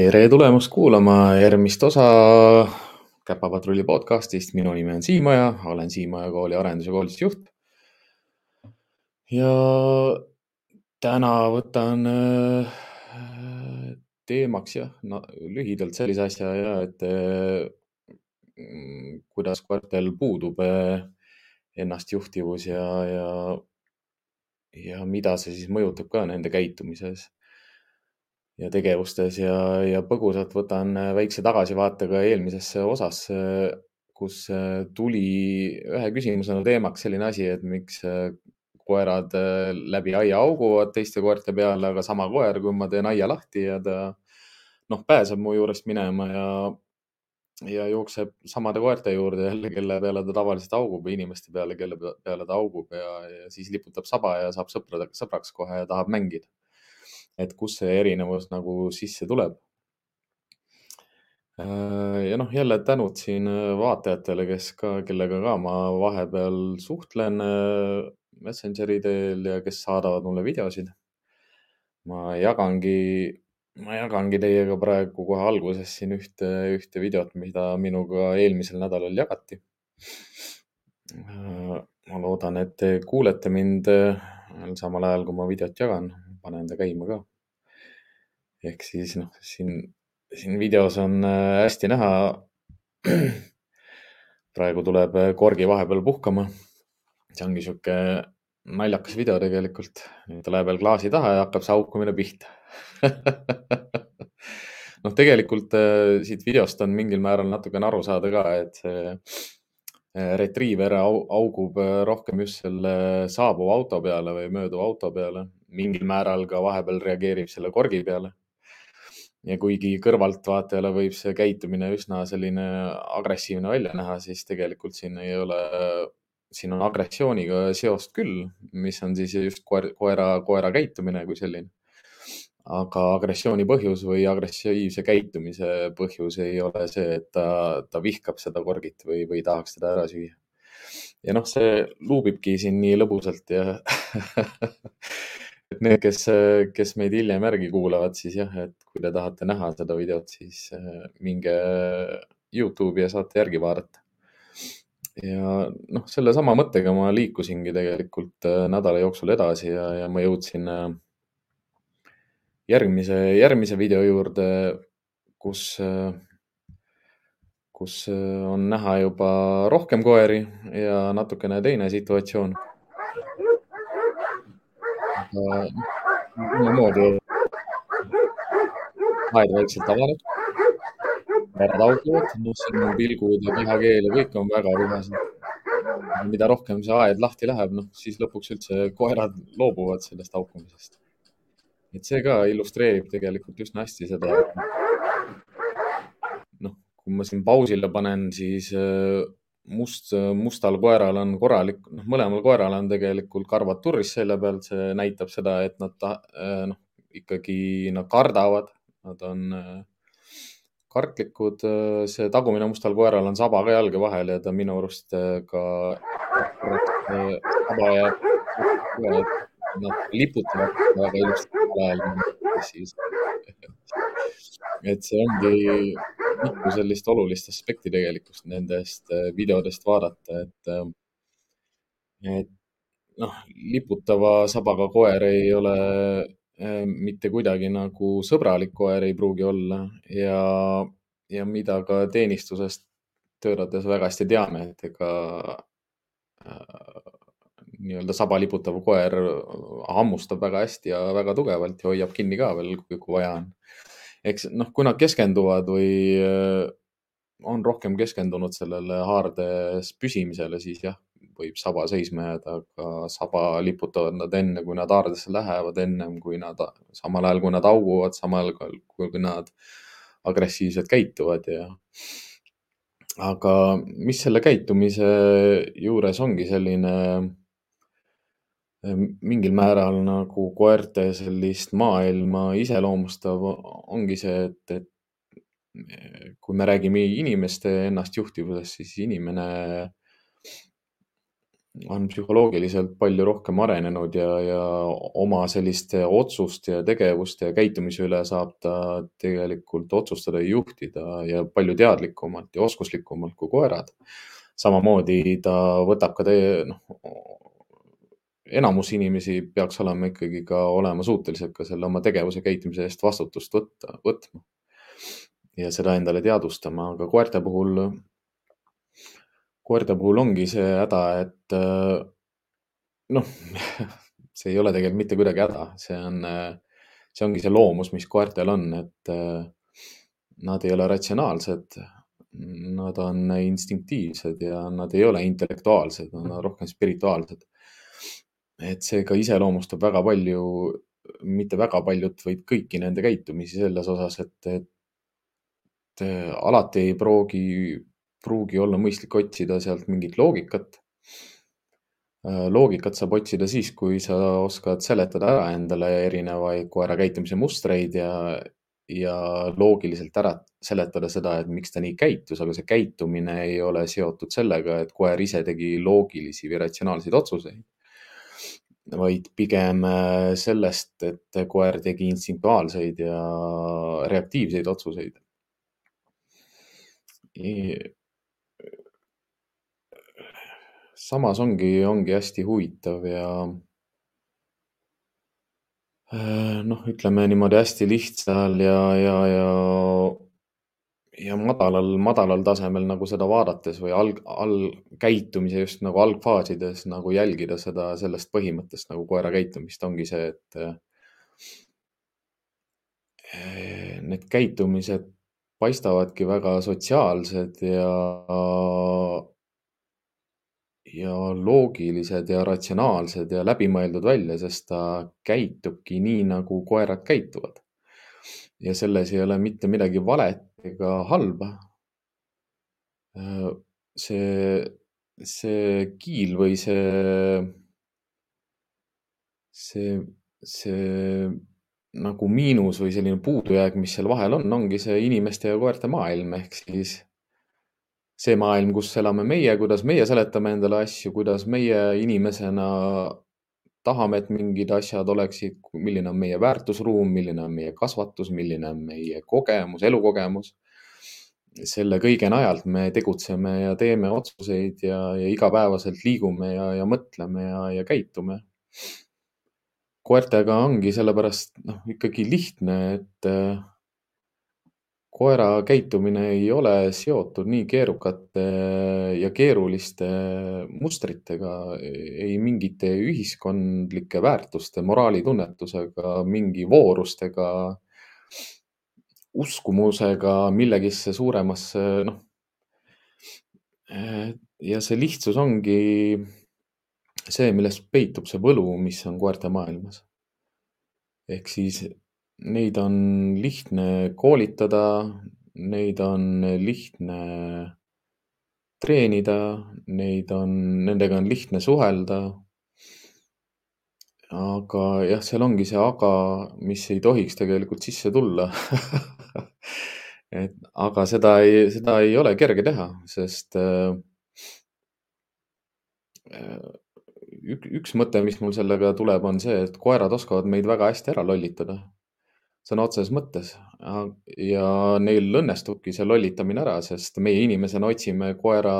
tere tulemast kuulama järgmist osa Käpapatrulli podcastist. minu nimi on Siimaja, olen Siimaja kooli arendus- ja koolitusjuht. ja täna võtan äh, teemaks jah no,, lühidalt sellise asja ja, et mm, kuidas koertel puudub äh, ennastjuhtivus ja, ja, ja mida see siis mõjutab ka nende käitumises ja tegevustes ja, ja põgusalt võtan äh, väikse tagasivaate ka eelmisesse osasse, kus äh, tuli ühe küsimusena teemaks selline asi, et miks äh, koerad läbi aia hauguvad teiste koerte peale, aga sama koer, kui ma teen aia lahti ja ta noh, pääseb mu juurest minema ja, ja jookseb samade koerte juurde jälle, kelle peale ta tavaliselt haugub või inimeste peale, kelle peale ta haugub ja, ja siis liputab saba ja saab sõprad, sõbraks kohe ja tahab mängida et kust see erinevus nagu sisse tuleb. Äh, ja noh, jälle tänud siin äh, vaatajatele, kes ka, kellega ka ma vahepeal suhtlen äh, Messengeri teel ja kes saadavad mulle videosid. ma jagangi, ma jagangi teiega praegu kohe alguses siin ühte, ühte videot, mida minuga eelmisel nädalal jagati. ma loodan, et te kuulete mind samal ajal, kui ma videot jagan, panen ta käima ka ehk siis noh, siin, siin videos on äh, hästi näha. praegu tuleb äh, korgi vahepeal puhkama. see ongi sihuke naljakas video tegelikult. ta läheb veel klaasi taha ja hakkab see haukumine pihta noh, tegelikult äh, siit videost on mingil määral natukene aru saada ka, et see retriiver augub rohkem just selle saabuva auto peale või mööduva auto peale. mingil määral ka vahepeal reageerib selle korgi peale ja kuigi kõrvaltvaatajale võib see käitumine üsna selline agressiivne välja näha, siis tegelikult siin ei ole, siin on agressiooniga seost küll, mis on siis just koer, koera, koera käitumine kui selline. Aga agressiooni põhjus või agressiivse käitumise põhjus ei ole see, et ta, ta vihkab seda korgit või, või tahaks teda ära süüa. ja noh, see luubibki siin nii lõbusalt ja et need, kes, kes meid hiljem järgi kuulavad, siis jah, et kui te tahate näha seda videot, siis äh, minge Youtube'i ja saate järgi vaadata. ja noh, sellesama mõttega ma liikusingi tegelikult äh, nädala jooksul edasi ja, ja ma jõudsin äh, järgmise, järgmise video juurde, kus, kus on näha juba rohkem koeri ja natukene teine situatsioon niimoodi aed vaikselt avaneb, koerad hauguvad, noh, siin on pilgud ja kehakeel ja kõik on väga vihased. mida rohkem see aed lahti läheb, noh, siis lõpuks üldse koerad loobuvad sellest haukumisest. Et see ka illustreerib tegelikult üsna hästi seda. noh, kui ma siin pausile panen, siis must, mustal koeral on korralik, noh, mõlemal koeral on tegelikult karvad turris selja peal, see näitab seda, et nad eh, noh, ikkagi nad kardavad, nad on eh, kartlikud. see tagumine mustal koeral on saba ka jalge vahel ja ta minu arust eh, ka saba jääb, nad liputavad väga ilusti. Et see ongi mitu sellist olulist aspekti tegelikult nendest äh, videodest vaadata, et, äh, et noh, liputava sabaga koer ei ole äh, mitte kuidagi nagu sõbralik koer ei pruugi olla ja, ja mida ka teenistusest töötades väga hästi teame, et ega nii-öelda saba liputav koer hammustab väga hästi ja väga tugevalt ja hoiab kinni ka veel, kui vaja on eks noh, kui nad keskenduvad või äh, on rohkem keskendunud sellele haardes püsimisele, siis jah, võib saba seisma jääda, aga saba liputavad nad enne, kui nad haardesse lähevad, ennem kui nad, samal ajal kui nad hauguvad, samal ajal kui nad agressiivselt käituvad ja. aga mis selle käitumise juures ongi selline mingil määral nagu koerte sellist maailma iseloomustav ongi see, et, et kui me räägime inimeste ennastjuhtivusest, siis inimene on psühholoogiliselt palju rohkem arenenud ja, ja oma selliste otsuste ja tegevuste ja käitumise üle saab ta tegelikult otsustada ja juhtida ja palju teadlikumalt ja oskuslikumalt kui koerad. samamoodi ta võtab ka tee, noh, enamus inimesi peaks olema ikkagi ka olema suutelised ka selle oma tegevuse, käitumise eest vastutust võtta, võtma. ja seda endale teadvustama, aga koerte puhul koerte puhul ongi see häda, et äh, noh, see ei ole tegelikult mitte kuidagi häda, see on, äh, see ongi see loomus, mis koertel on, et äh, nad ei ole ratsionaalsed. Nad on instinktiivsed ja nad ei ole intellektuaalsed, nad on rohkem spirituaalsed. Et see ka iseloomustab väga palju, mitte väga paljut, vaid kõiki nende käitumisi selles osas, et, et alati ei pruugi pruugi olla mõistlik otsida sealt mingit loogikat. Äh, loogikat saab otsida siis, kui sa oskad seletada ära endale erinevaid koera käitumise mustreid ja, ja loogiliselt ära seletada seda, et miks ta nii käitus, aga see käitumine ei ole seotud sellega, et koer ise tegi loogilisi või ratsionaalseid otsuseid. Vaid pigem äh, sellest, et koer tegi instinktuaalseid ja reaktiivseid otsuseid. Samas ongi, ongi hästi huvitav ja äh, noh, ütleme niimoodi hästi lihtsal ja, ja, ja, ja madalal, madalal tasemel nagu seda vaadates või alg, all, käitumise just nagu algfaasides nagu jälgida seda, sellest põhimõttest nagu koera käitumist ongi see, et äh, need käitumised paistavadki väga sotsiaalsed ja ja loogilised ja ratsionaalsed ja läbimõeldud välja, sest ta käitubki nii, nagu koerad käituvad. ja selles ei ole mitte midagi valet ega halba. see, see kiil või see, see, see nagu miinus või selline puudujääk, mis seal vahel on, ongi see inimeste ja koerte maailm ehk siis see maailm, kus elame meie, kuidas meie seletame endale asju, kuidas meie inimesena tahame, et mingid asjad oleksid, milline on meie väärtusruum, milline on meie kasvatus, milline on meie kogemus, elukogemus. selle kõige najalt me tegutseme ja teeme otsuseid ja, ja igapäevaselt liigume ja, ja mõtleme ja, ja käitume. koertega ongi sellepärast noh, ikkagi lihtne, et koera käitumine ei ole seotud nii keerukate ja keeruliste mustritega, ei mingite ühiskondlike väärtuste, moraalitunnetusega, mingi voorustega, uskumusega millegisse suuremasse, noh. ja see lihtsus ongi see, milles peitub see võlu, mis on koerte maailmas. ehk siis neid on lihtne koolitada, neid on lihtne treenida, neid on, nendega on lihtne suhelda. aga jah, seal ongi see aga, mis ei tohiks tegelikult sisse tulla et aga seda ei, seda ei ole kerge teha, sest äh, üks mõte, mis mul sellega tuleb, on see, et koerad oskavad meid väga hästi ära lollitada sõna otseses mõttes ja neil õnnestubki see lollitamine ära, sest meie inimesena otsime koera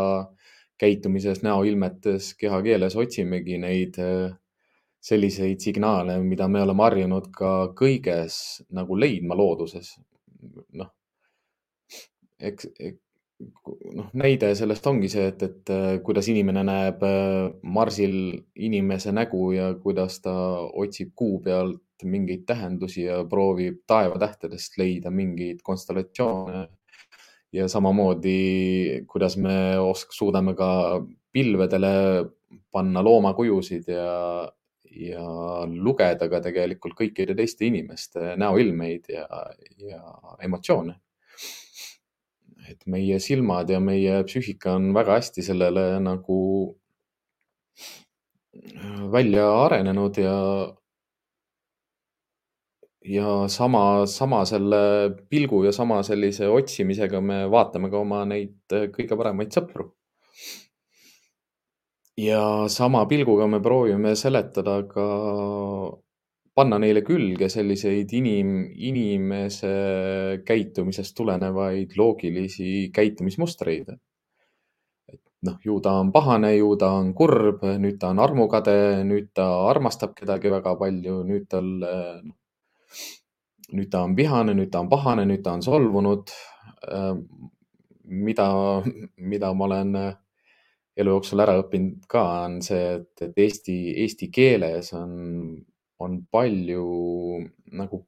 käitumises, näoilmetes, kehakeeles, otsimegi neid äh, selliseid signaale, mida me oleme harjunud ka kõiges nagu leidma looduses. noh, eks, noh, näide sellest ongi see, et, et äh, kuidas inimene näeb äh, Marsil inimese nägu ja kuidas ta otsib kuu pealt mingeid tähendusi ja proovib taevatähtedest leida mingeid konstellatsioone. ja samamoodi, kuidas me osk-, suudame ka pilvedele panna loomakujusid ja, ja lugeda ka tegelikult kõikide teiste inimeste näoilmeid ja, ja emotsioone. et meie silmad ja meie psüühika on väga hästi sellele nagu välja arenenud ja, ja sama, sama selle pilgu ja sama sellise otsimisega me vaatame ka oma neid äh, kõige paremaid sõpru. ja sama pilguga me proovime seletada ka, panna neile külge selliseid inim, inimese käitumisest tulenevaid loogilisi käitumismustreid. et noh, ju ta on pahane, ju ta on kurb, nüüd ta on armukade, nüüd ta armastab kedagi väga palju, nüüd tal, nüüd ta on vihane, nüüd ta on pahane, nüüd ta on solvunud. mida, mida ma olen elu jooksul ära õppinud ka, on see, et, et eesti, eesti keeles on, on palju nagu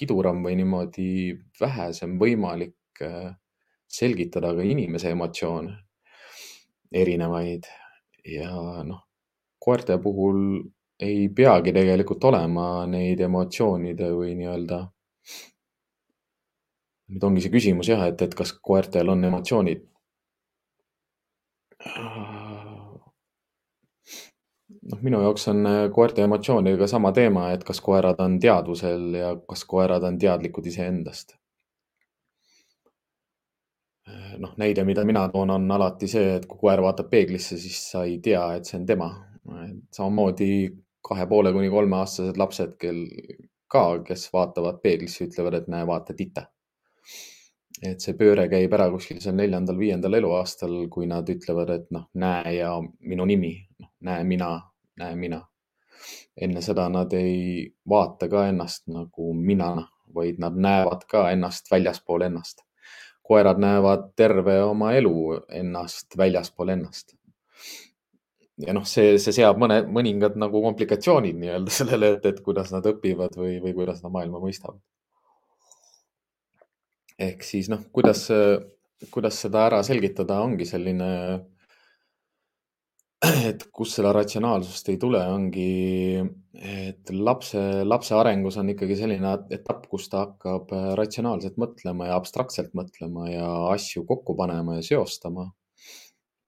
kiduram või niimoodi vähesem võimalik äh, selgitada ka inimese emotsioone, erinevaid ja noh, koerte puhul ei peagi tegelikult olema neid emotsioonide või nii-öelda. Nüüd ongi see küsimus jah, et, et kas koertel on emotsioonid noh, minu jaoks on äh, koerte emotsioonidega sama teema, et kas koerad on teadvusel ja kas koerad on teadlikud iseendast. Noh, näide, mida mina toon, on alati see, et kui koer vaatab peeglisse, siis sa ei tea, et see on tema. samamoodi kahe poole kuni kolmeaastased lapsed, kel ka, kes vaatavad peeglisse, ütlevad, et näe, vaata titta et see pööre käib ära kuskil seal neljandal-viiendal eluaastal, kui nad ütlevad, et noh, näe ja minu nimi, noh, näe mina, näe mina. enne seda nad ei vaata ka ennast nagu mina, vaid nad näevad ka ennast väljaspool ennast. koerad näevad terve oma elu ennast väljaspool ennast. ja noh, see, see seab mõne, mõningad nagu komplikatsioonid nii-öelda sellele, et, et kuidas nad õpivad või, või kuidas nad maailma mõistavad ehk siis noh, kuidas, kuidas seda ära selgitada, ongi selline, et kust seda ratsionaalsust ei tule, ongi, et lapse, lapse arengus on ikkagi selline etapp, kus ta hakkab ratsionaalselt mõtlema ja abstraktselt mõtlema ja asju kokku panema ja seostama.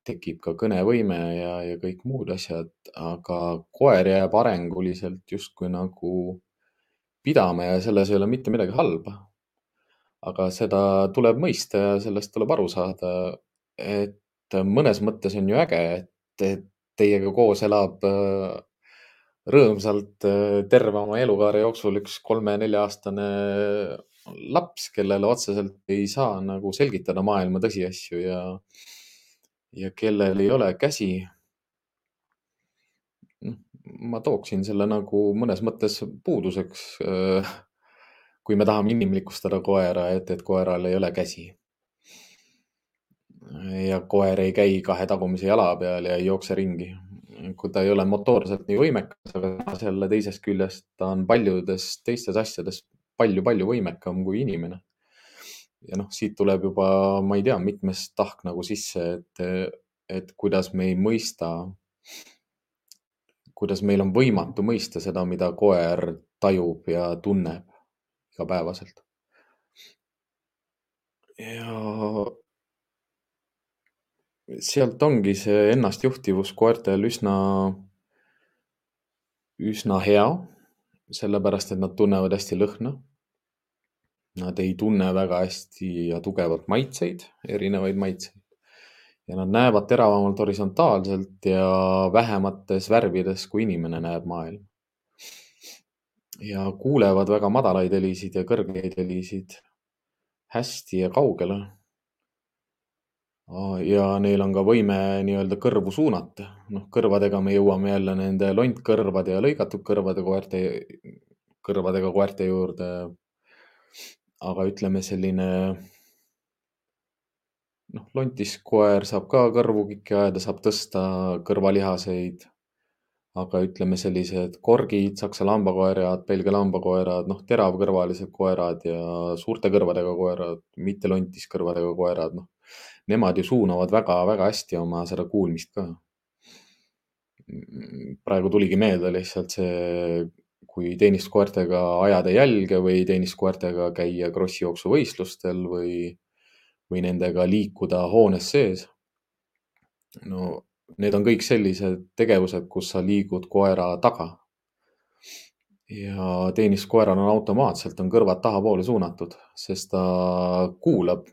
tekib ka kõnevõime ja, ja kõik muud asjad, aga koer jääb arenguliselt justkui nagu pidama ja selles ei ole mitte midagi halba aga seda tuleb mõista ja sellest tuleb aru saada. et mõnes mõttes on ju äge, et teiega koos elab äh, rõõmsalt äh, terve oma elukaare jooksul üks kolme-nelja-aastane laps, kellele otseselt ei saa nagu selgitada maailma tõsiasju ja, ja kellel ei ole käsi. Noh, ma tooksin selle nagu mõnes mõttes puuduseks äh, kui me tahame inimlikustada koera, et, et koeral ei ole käsi. ja koer ei käi kahe tagumise jala peal ja ei jookse ringi. kui ta ei ole motoorselt nii võimekas, aga selle teisest küljest ta on paljudes teistes asjades palju-palju võimekam kui inimene. ja noh, siit tuleb juba, ma ei tea, mitmes tahk nagu sisse, et, et kuidas me ei mõista, kuidas meil on võimatu mõista seda, mida koer tajub ja tunneb igapäevaselt. ja sealt ongi see ennastjuhtivus koertel üsna, üsna hea, sellepärast et nad tunnevad hästi lõhna. Nad ei tunne väga hästi ja tugevalt maitseid, erinevaid maitseid ja nad näevad teravamalt horisontaalselt ja vähemates värvides, kui inimene näeb maailma ja kuulevad väga madalaid helisid ja kõrgeid helisid hästi ja kaugele. ja neil on ka võime nii-öelda kõrvu suunata, noh, kõrvadega me jõuame jälle nende lontkõrvade ja lõigatud kõrvade koerte, kõrvadega koerte juurde. aga ütleme selline noh, lontis koer saab ka kõrvu kikki ajada, saab tõsta kõrvalihaseid aga ütleme, sellised korgid, saksa lambakoerad, Belgia lambakoerad, noh, teravkõrvalised koerad ja suurte kõrvadega koerad, mitte lontiskõrvadega koerad, noh, nemad ju suunavad väga-väga hästi oma seda kuulmist ka. praegu tuligi meelde lihtsalt see, kui teenistuskoertega ajada jälge või teenistuskoertega käia krossi jooksuvõistlustel või, või nendega liikuda hoones sees. no need on kõik sellised tegevused, kus sa liigud koera taga. ja teenistuskoeral on automaatselt, on kõrvad tahapoole suunatud, sest ta kuulab,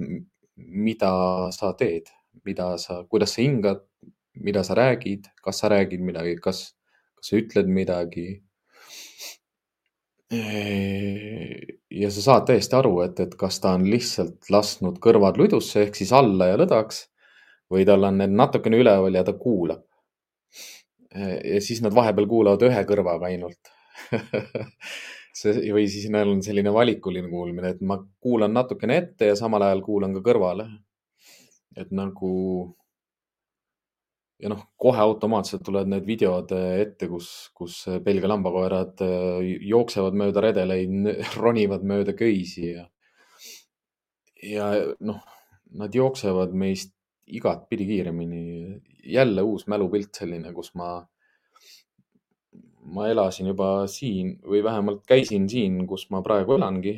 mida sa teed, mida sa, kuidas sa hingad, mida sa räägid, kas sa räägid midagi, kas, kas sa ütled midagi. ja sa saad täiesti aru, et, et kas ta on lihtsalt lasknud kõrvad ludusse ehk siis alla ja lõdvaks või tal on need natukene üleval ja ta kuulab. ja siis nad vahepeal kuulavad ühe kõrvaga ainult see või siis neil on selline valikuline kuulmine, et ma kuulan natukene ette ja samal ajal kuulan ka kõrvale. et nagu ja noh, kohe automaatselt tulevad need videod ette, kus, kus Belgia lambakoerad äh, jooksevad mööda redeleid, ronivad mööda köisi ja, ja noh, nad jooksevad meist igatpidi kiiremini. jälle uus mälupilt selline, kus ma ma elasin juba siin või vähemalt käisin siin, kus ma praegu elangi.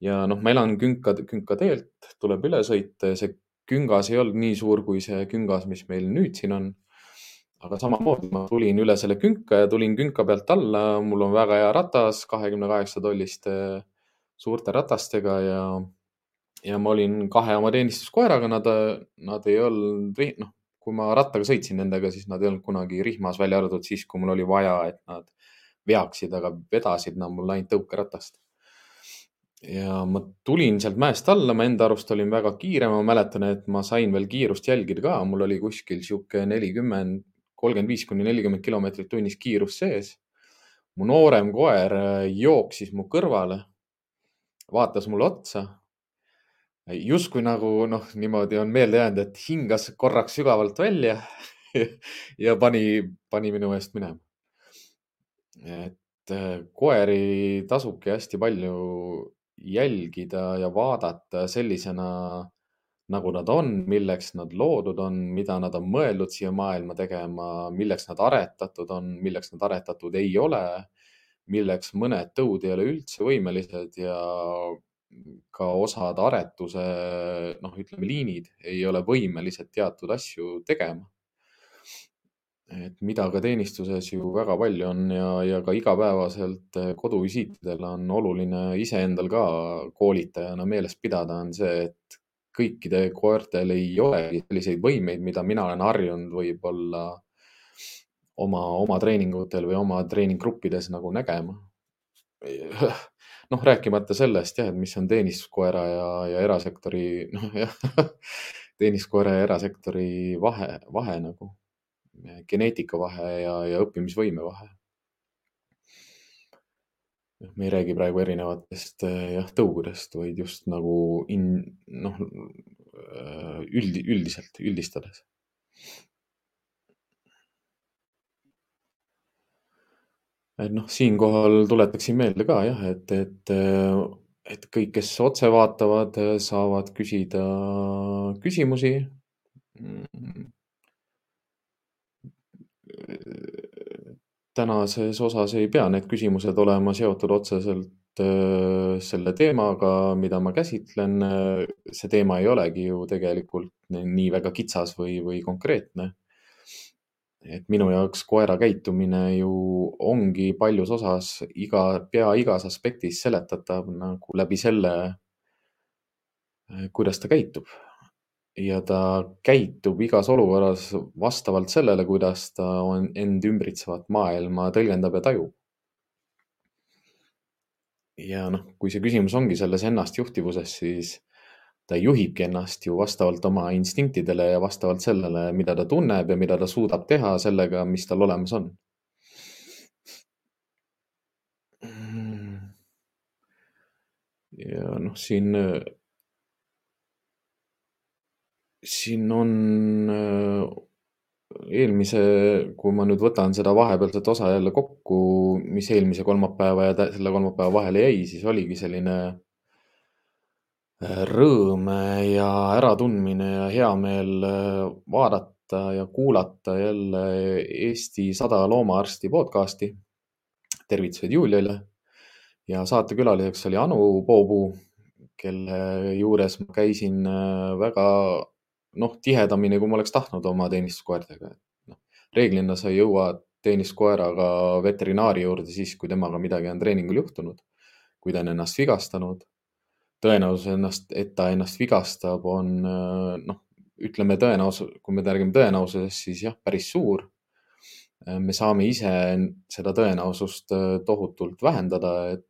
ja noh, ma elan künka, künkateelt, tuleb üle sõita ja see küngas ei olnud nii suur kui see küngas, mis meil nüüd siin on. aga samamoodi ma tulin üle selle künka ja tulin künka pealt alla, mul on väga hea ratas, kahekümne kaheksa tolliste suurte ratastega ja, ja ma olin kahe oma teenistuskoeraga, nad, nad ei olnud, noh, kui ma rattaga sõitsin nendega, siis nad ei olnud kunagi rihmas, välja arvatud siis, kui mul oli vaja, et nad veaksid, aga vedasid nad mul ainult tõukeratast. ja ma tulin sealt mäest alla, ma enda arust olin väga kiire, ma mäletan, et ma sain veel kiirust jälgida ka, mul oli kuskil sihuke nelikümmend, kolmkümmend viis kuni nelikümmend kilomeetrit tunnis kiirus sees. mu noorem koer jooksis mu kõrvale, vaatas mulle otsa justkui nagu noh, niimoodi on meelde jäänud, et hingas korraks sügavalt välja ja pani, pani minu eest minema. et äh, koeri tasubki hästi palju jälgida ja vaadata sellisena, nagu nad on, milleks nad loodud on, mida nad on mõeldud siia maailma tegema, milleks nad aretatud on, milleks nad aretatud ei ole, milleks mõned tõud ei ole üldse võimelised ja ka osad aretuse, noh, ütleme liinid ei ole võimelised teatud asju tegema. et mida ka teenistuses ju väga palju on ja, ja ka igapäevaselt koduvisiitidel on oluline iseendal ka koolitajana meeles pidada, on see, et kõikide koertel ei olegi selliseid võimeid, mida mina olen harjunud võib-olla oma, oma treeningutel või oma treeninggruppides nagu nägema noh, rääkimata sellest jah, et mis on teenistuskoera ja, ja erasektori, noh jah teenistuskoera ja erasektori vahe, vahe nagu, geneetika vahe ja, ja õppimisvõime vahe. me ei räägi praegu erinevatest jah, tõugudest, vaid just nagu in, noh, üldi, üldiselt, üldistades et noh, siinkohal tuletaksin meelde ka jah, et, et, et kõik, kes otse vaatavad, saavad küsida küsimusi. tänases osas ei pea need küsimused olema seotud otseselt selle teemaga, mida ma käsitlen. see teema ei olegi ju tegelikult nii väga kitsas või, või konkreetne et minu jaoks koera käitumine ju ongi paljus osas iga, pea igas aspektis seletatav nagu läbi selle, kuidas ta käitub. ja ta käitub igas olukorras vastavalt sellele, kuidas ta on end ümbritsevat maailma tõlgendab ja tajub. ja noh, kui see küsimus ongi selles ennastjuhtivuses, siis ta juhibki ennast ju vastavalt oma instinktidele ja vastavalt sellele, mida ta tunneb ja mida ta suudab teha sellega, mis tal olemas on. ja noh, siin, siin on eelmise, kui ma nüüd võtan seda vahepealset osa jälle kokku, mis eelmise kolmapäeva ja selle kolmapäeva vahele jäi, siis oligi selline rõõm ja äratundmine ja hea meel äh, vaadata ja kuulata jälle Eesti sada loomaarsti podcasti. tervitused Juliale ja saatekülaliseks oli Anu Poopuu, kelle juures ma käisin äh, väga noh, tihedamini, kui ma oleks tahtnud oma teenistuskoertega. noh, reeglina sa ei jõua teenistuskoeraga veterinaari juurde siis, kui temaga midagi on treeningul juhtunud, kui ta on ennast vigastanud tõenäosus ennast, et ta ennast vigastab, on noh, ütleme tõenäosus, kui me räägime tõenäosusest, siis jah, päris suur. me saame ise seda tõenäosust tohutult vähendada, et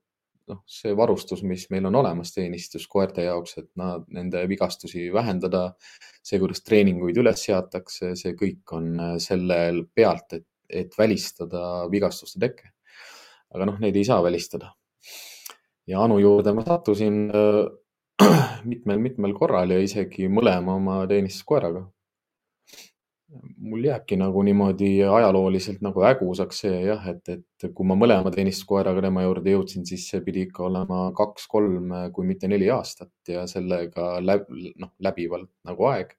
noh, see varustus, mis meil on olemas teenistuskoerte jaoks, et nad, nende vigastusi vähendada, see, kuidas treeninguid üles seatakse, see kõik on selle pealt, et, et välistada vigastuste teke. aga noh, neid ei saa välistada. Ja Anu juurde ma sattusin mitmel-mitmel korral ja isegi mõlema oma teenistuskoeraga mul jääbki nagu niimoodi ajalooliselt nagu hägusaks see jah, et, et kui ma mõlema teenistuskoeraga tema juurde jõudsin, siis see pidi ikka olema kaks-kolm, kui mitte neli aastat ja sellega läb, noh, läbivalt nagu aeg.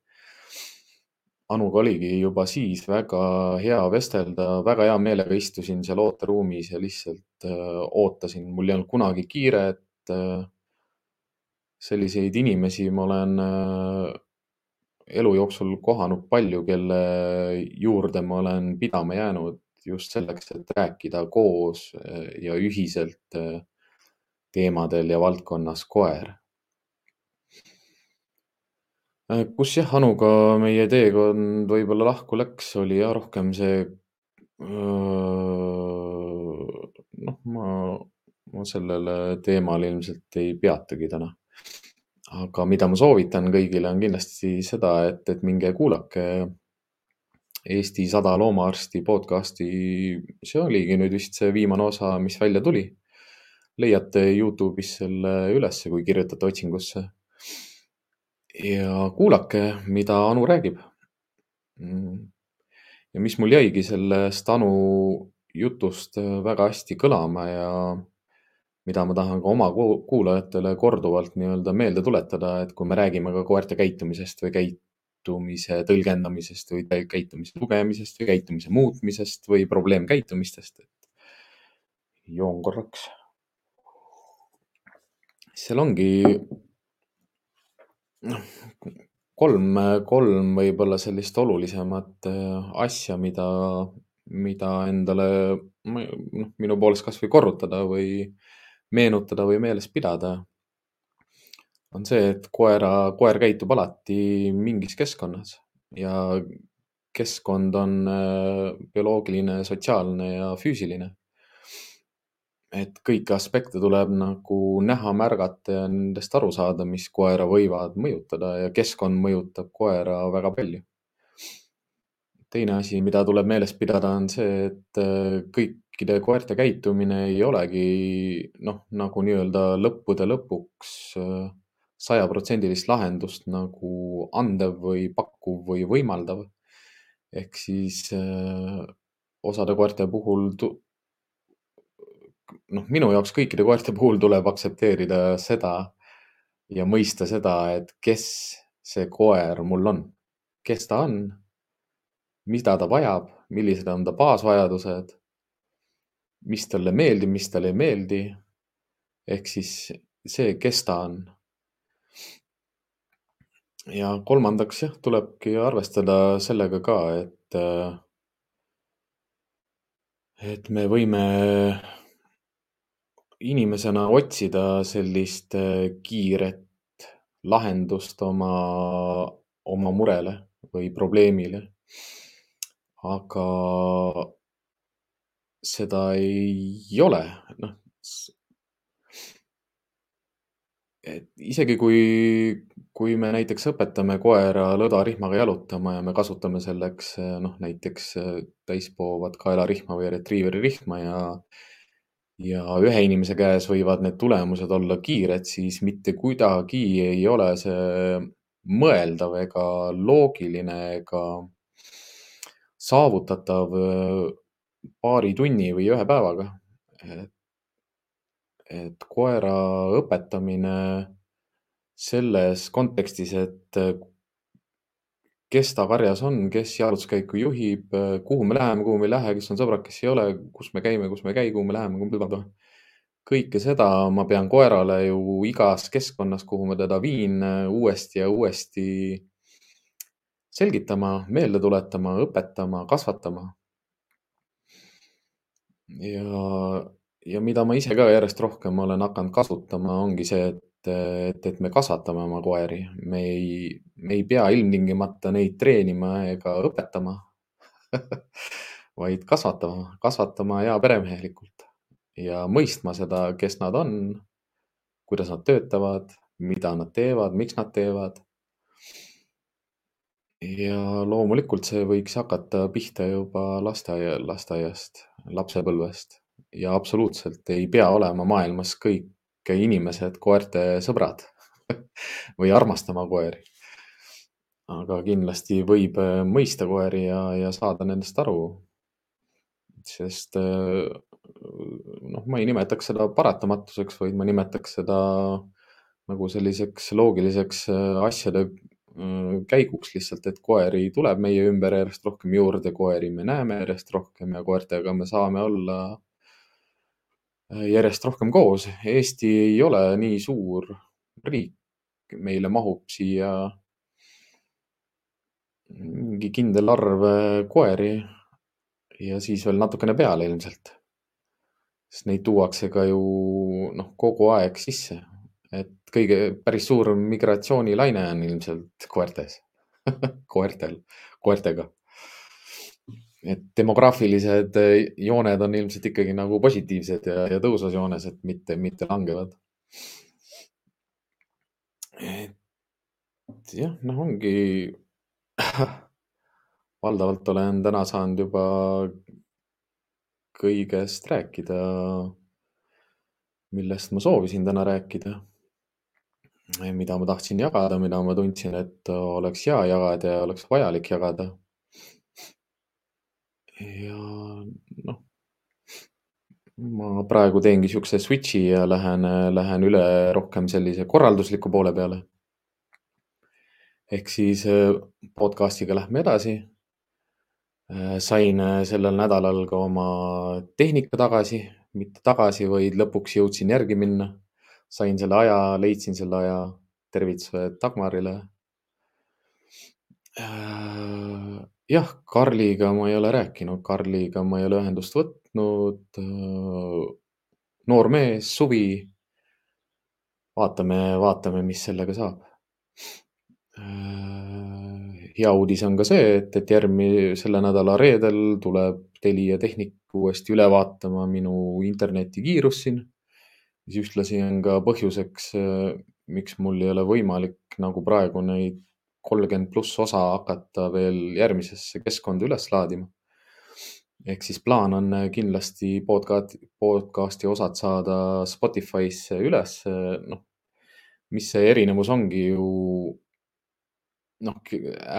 Anuga oligi juba siis väga hea vestelda, väga hea meelega istusin seal ooteruumis ja lihtsalt äh, ootasin, mul ei olnud kunagi kiiret äh,. selliseid inimesi ma olen äh, elu jooksul kohanud palju, kelle juurde ma olen pidama jäänud just selleks, et rääkida koos ja ühiselt teemadel ja valdkonnas koer. Kus jah, Anuga meie teekond võib-olla lahku läks, oli jah rohkem see. Noh, ma, ma sellele teemale ilmselt ei peatugi täna aga mida ma soovitan kõigile, on kindlasti seda, et, et minge kuulake Eesti sada loomaarsti podcasti. see oligi nüüd vist see viimane osa, mis välja tuli. leiate Youtube'is selle ülesse, kui kirjutate otsingusse. ja kuulake, mida Anu räägib. ja mis mul jäigi sellest Anu jutust väga hästi kõlama ja mida ma tahan ka oma kuulajatele korduvalt nii-öelda meelde tuletada, et kui me räägime ka koerte käitumisest või käitumise tõlgendamisest või käitumise lugemisest või käitumise muutmisest või probleemkäitumistest, et joon korraks. seal ongi noh, kolm, kolm võib-olla sellist olulisemat äh, asja, mida, mida endale noh, minu poolest kasvõi korrutada või meenutada või meeles pidada, on see, et koera, koer käitub alati mingis keskkonnas ja keskkond on äh, bioloogiline, sotsiaalne ja füüsiline. et kõiki aspekte tuleb nagu näha, märgata ja nendest aru saada, mis koera võivad mõjutada ja keskkond mõjutab koera väga palju teine asi, mida tuleb meeles pidada, on see, et äh, kõikide koerte käitumine ei olegi noh, nagu nii-öelda lõppude lõpuks äh, sajaprotsendilist lahendust nagu andev või pakkuv või võimaldav. ehk siis äh, osade koerte puhul noh, minu jaoks kõikide koerte puhul tuleb aktsepteerida seda ja mõista seda, et kes see koer mul on, kes ta on mida ta vajab, millised on ta baasvajadused, mis talle meeldib, mis talle ei meeldi. ehk siis see, kes ta on. ja kolmandaks jah, tulebki arvestada sellega ka, et, et me võime inimesena otsida sellist kiiret lahendust oma, oma murele või probleemile aga seda ei ole, noh. et isegi kui, kui me näiteks õpetame koera lõdarihmaga jalutama ja me kasutame selleks noh, näiteks täispoovat kaelarihma või retriiveri rihma ja ja ühe inimese käes võivad need tulemused olla kiired, siis mitte kuidagi ei ole see mõeldav ega loogiline ega saavutatav paari tunni või ühe päevaga. et, et koera õpetamine selles kontekstis, et kes ta karjas on, kes jalutuskäiku juhib, kuhu me läheme, kuhu me ei lähe, kes on sõbrad, kes ei ole, kus me käime, kus me ei käi, kuhu me läheme, kuhu me kõike seda ma pean koerale ju igas keskkonnas, kuhu ma teda viin, uuesti ja uuesti selgitama, meelde tuletama, õpetama, kasvatama. ja, ja mida ma ise ka järjest rohkem olen hakanud kasutama, ongi see, et et, et me kasvatame oma koeri, me ei, me ei pea ilmtingimata neid treenima ega õpetama vaid kasvatama, kasvatama heaperemehelikult ja mõistma seda, kes nad on, kuidas nad töötavad, mida nad teevad, miks nad teevad. Ja loomulikult see võiks hakata pihta juba lasteaia, lasteaiast, lapsepõlvest ja absoluutselt ei pea olema maailmas kõik inimesed koerte sõbrad või armastama koeri. aga kindlasti võib äh, mõista koeri ja, ja saada nendest aru. sest äh, noh, ma ei nimetaks seda paratamatuseks, vaid ma nimetaks seda nagu selliseks loogiliseks äh, asjade käiguks lihtsalt, et koeri tuleb meie ümber järjest rohkem juurde, koeri me näeme järjest rohkem ja koertega me saame olla järjest rohkem koos. Eesti ei ole nii suur riik, meile mahub siia mingi kindel arv koeri ja siis veel natukene peale ilmselt. sest neid tuuakse ka ju noh, kogu aeg sisse, kõige päris suur migratsioonilaine on ilmselt koertes koertel, koertega et demograafilised eh, jooned on ilmselt ikkagi nagu positiivsed ja, ja tõusvas joones, et mitte, mitte langevad. et jah, noh, ongi valdavalt olen täna saanud juba kõigest rääkida, millest ma soovisin täna rääkida. Mida ma tahtsin jagada, mida ma tundsin, et oleks hea jagada ja oleks vajalik jagada ja noh, ma praegu teengi siukse switch'i ja lähen, lähen üle rohkem sellise korraldusliku poole peale. ehk siis äh, podcast'iga lähme edasi. Äh, sain äh, sellel nädalal ka oma tehnika tagasi, mitte tagasi, vaid lõpuks jõudsin järgi minna. Sain selle aja, leidsin selle aja. tervitused Dagmarile jah, Karliga ma ei ole rääkinud, Karliga ma ei ole ühendust võtnud. noor mees, suvi. vaatame, vaatame, mis sellega saab. hea uudis on ka see, et, et järgmine, selle nädala reedel tuleb Telia Tehnik uuesti üle vaatama minu internetikiirust siin. Mis ühtlasi on ka põhjuseks, miks mul ei ole võimalik nagu praegu neid kolmkümmend pluss osa hakata veel järgmisesse keskkonda üles laadima. ehk siis plaan on kindlasti podcast, podcast'i osad saada Spotify'sse üles, noh. mis see erinevus ongi ju noh,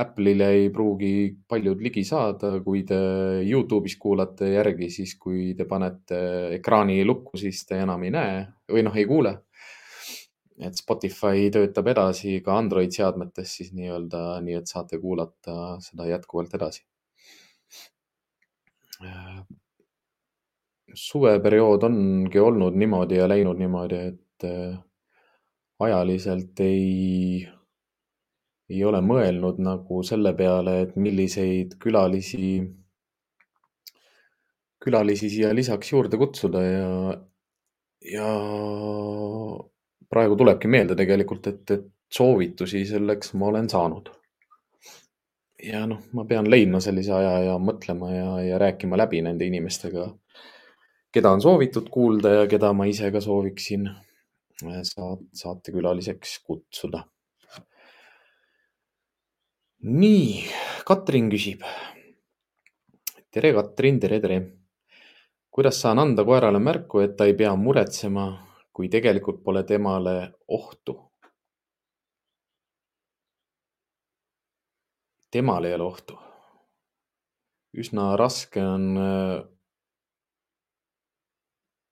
Apple'ile ei pruugi paljud ligi saada, kui te Youtube'is kuulate järgi, siis kui te panete ekraani lukku, siis te enam ei näe või noh, ei kuule et Spotify töötab edasi ka Android seadmetes siis nii-öelda, nii et saate kuulata seda jätkuvalt edasi. suveperiood ongi olnud niimoodi ja läinud niimoodi, et äh, ajaliselt ei, ei ole mõelnud nagu selle peale, et milliseid külalisi, külalisi siia lisaks juurde kutsuda ja, ja praegu tulebki meelde tegelikult, et, et soovitusi selleks ma olen saanud. ja noh, ma pean leidma sellise aja ja mõtlema ja, ja rääkima läbi nende inimestega, keda on soovitud kuulda ja keda ma ise ka sooviksin saat-, saatekülaliseks kutsuda. Nii, Katrin küsib. tere, Katrin, tere, tere. kuidas saan anda koerale märku, et ta ei pea muretsema kui tegelikult pole temale ohtu. temal ei ole ohtu. üsna raske on.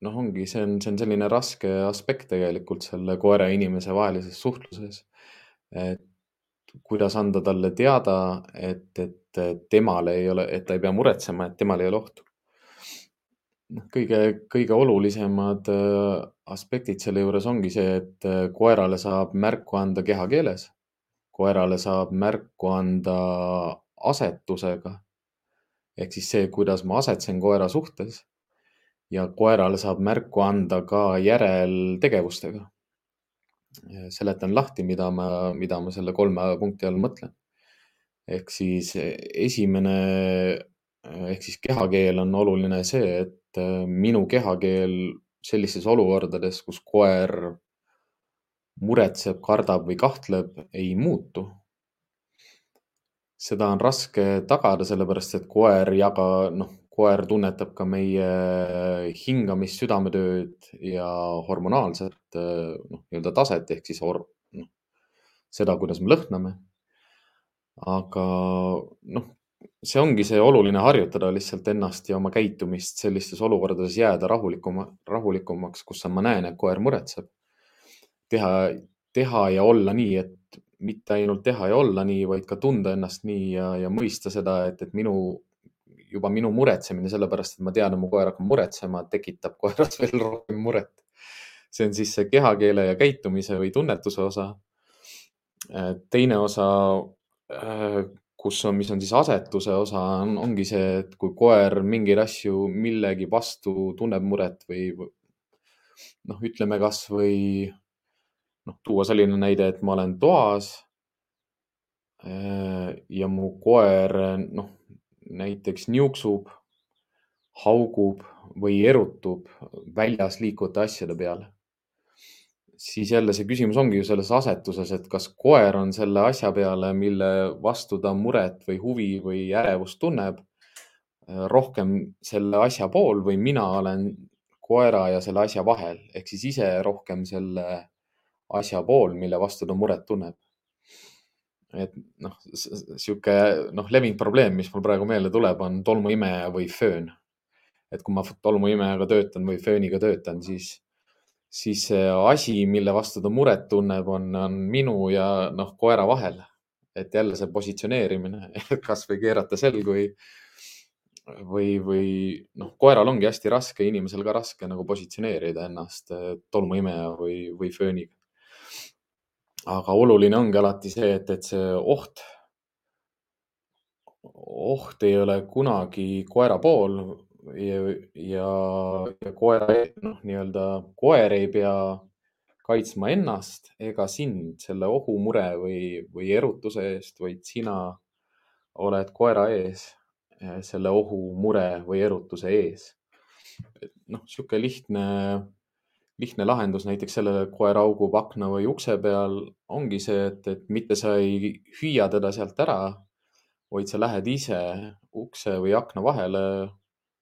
noh, ongi, see on, see on selline raske aspekt tegelikult selle koera ja inimese vahelises suhtluses. et kuidas anda talle teada, et, et temal ei ole, et ta ei pea muretsema, et temal ei ole ohtu noh, kõige, kõige olulisemad äh, aspektid selle juures ongi see, et äh, koerale saab märku anda kehakeeles. koerale saab märku anda asetusega. ehk siis see, kuidas ma asetsen koera suhtes. ja koerale saab märku anda ka järeltegevustega. Seletan lahti, mida ma, mida ma selle kolme punkti all mõtlen. ehk siis esimene ehk siis kehakeel on oluline see, et minu kehakeel sellistes olukordades, kus koer muretseb, kardab või kahtleb, ei muutu. seda on raske tagada, sellepärast et koer jaga, noh, koer tunnetab ka meie hingamist, südametööd ja hormonaalset noh, nii-öelda taset ehk siis hor-, noh, seda, kuidas me lõhname. aga noh, see ongi see oluline harjutada lihtsalt ennast ja oma käitumist sellistes olukordades jääda rahulikuma, rahulikumaks, kus ma näen, et koer muretseb. teha, teha ja olla nii, et mitte ainult teha ja olla nii, vaid ka tunda ennast nii ja, ja mõista seda, et, et minu juba minu muretsemine, sellepärast et ma tean, et mu koer hakkab muretsema, tekitab koeras veel rohkem muret. see on siis see kehakeele ja käitumise või tunnetuse osa. Äh, teine osa, äh, kus on, mis on siis asetuse osa, on, ongi see, et kui koer mingeid asju millegi vastu tunneb muret või noh, ütleme kasvõi noh, tuua selline näide, et ma olen toas äh, ja mu koer noh, näiteks niuksub, haugub või erutub väljas liikuvate asjade peale, siis jälle see küsimus ongi ju selles asetuses, et kas koer on selle asja peale, mille vastu ta muret või huvi või ärevust tunneb, rohkem selle asja pool või mina olen koera ja selle asja vahel ehk siis ise rohkem selle asja pool, mille vastu ta muret tunneb et noh, sihuke noh, levinud probleem, mis mul praegu meelde tuleb, on tolmuimeja või föön. et kui ma tolmuimejaga töötan või fööniga töötan, siis, siis see asi, mille vastu ta muret tunneb, on, on minu ja noh, koera vahel. et jälle see positsioneerimine, kasvõi keerata selg või, või, või noh, koeral ongi hästi raske, inimesel ka raske nagu positsioneerida ennast tolmuimeja või, või fööniga aga oluline ongi alati see, et, et see oht, oht ei ole kunagi koera pool ja, ja, ja koera, noh, nii-öelda koer ei pea kaitsma ennast ega sind selle ohumure või, või erutuse eest, vaid sina oled koera ees selle ohu, mure või erutuse ees. noh, niisugune lihtne lihtne lahendus näiteks sellele, et koer augub akna või ukse peal, ongi see, et, et mitte sa ei hüüa teda sealt ära, vaid sa lähed ise ukse või akna vahele.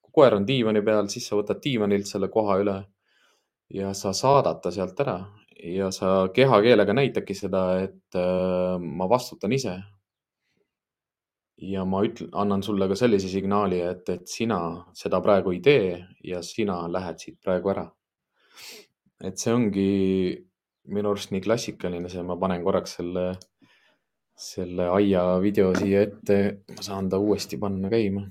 kui koer on diivani peal, siis sa võtad diivanilt selle koha üle ja sa saadad ta sealt ära ja sa kehakeelega näitadki seda, et äh, ma vastutan ise. ja ma ütlen, annan sulle ka sellise signaali, et, et sina seda praegu ei tee ja sina lähed siit praegu ära et see ongi minu arust nii klassikaline, see, ma panen korraks selle, selle aia video siia ette, ma saan ta uuesti panna käima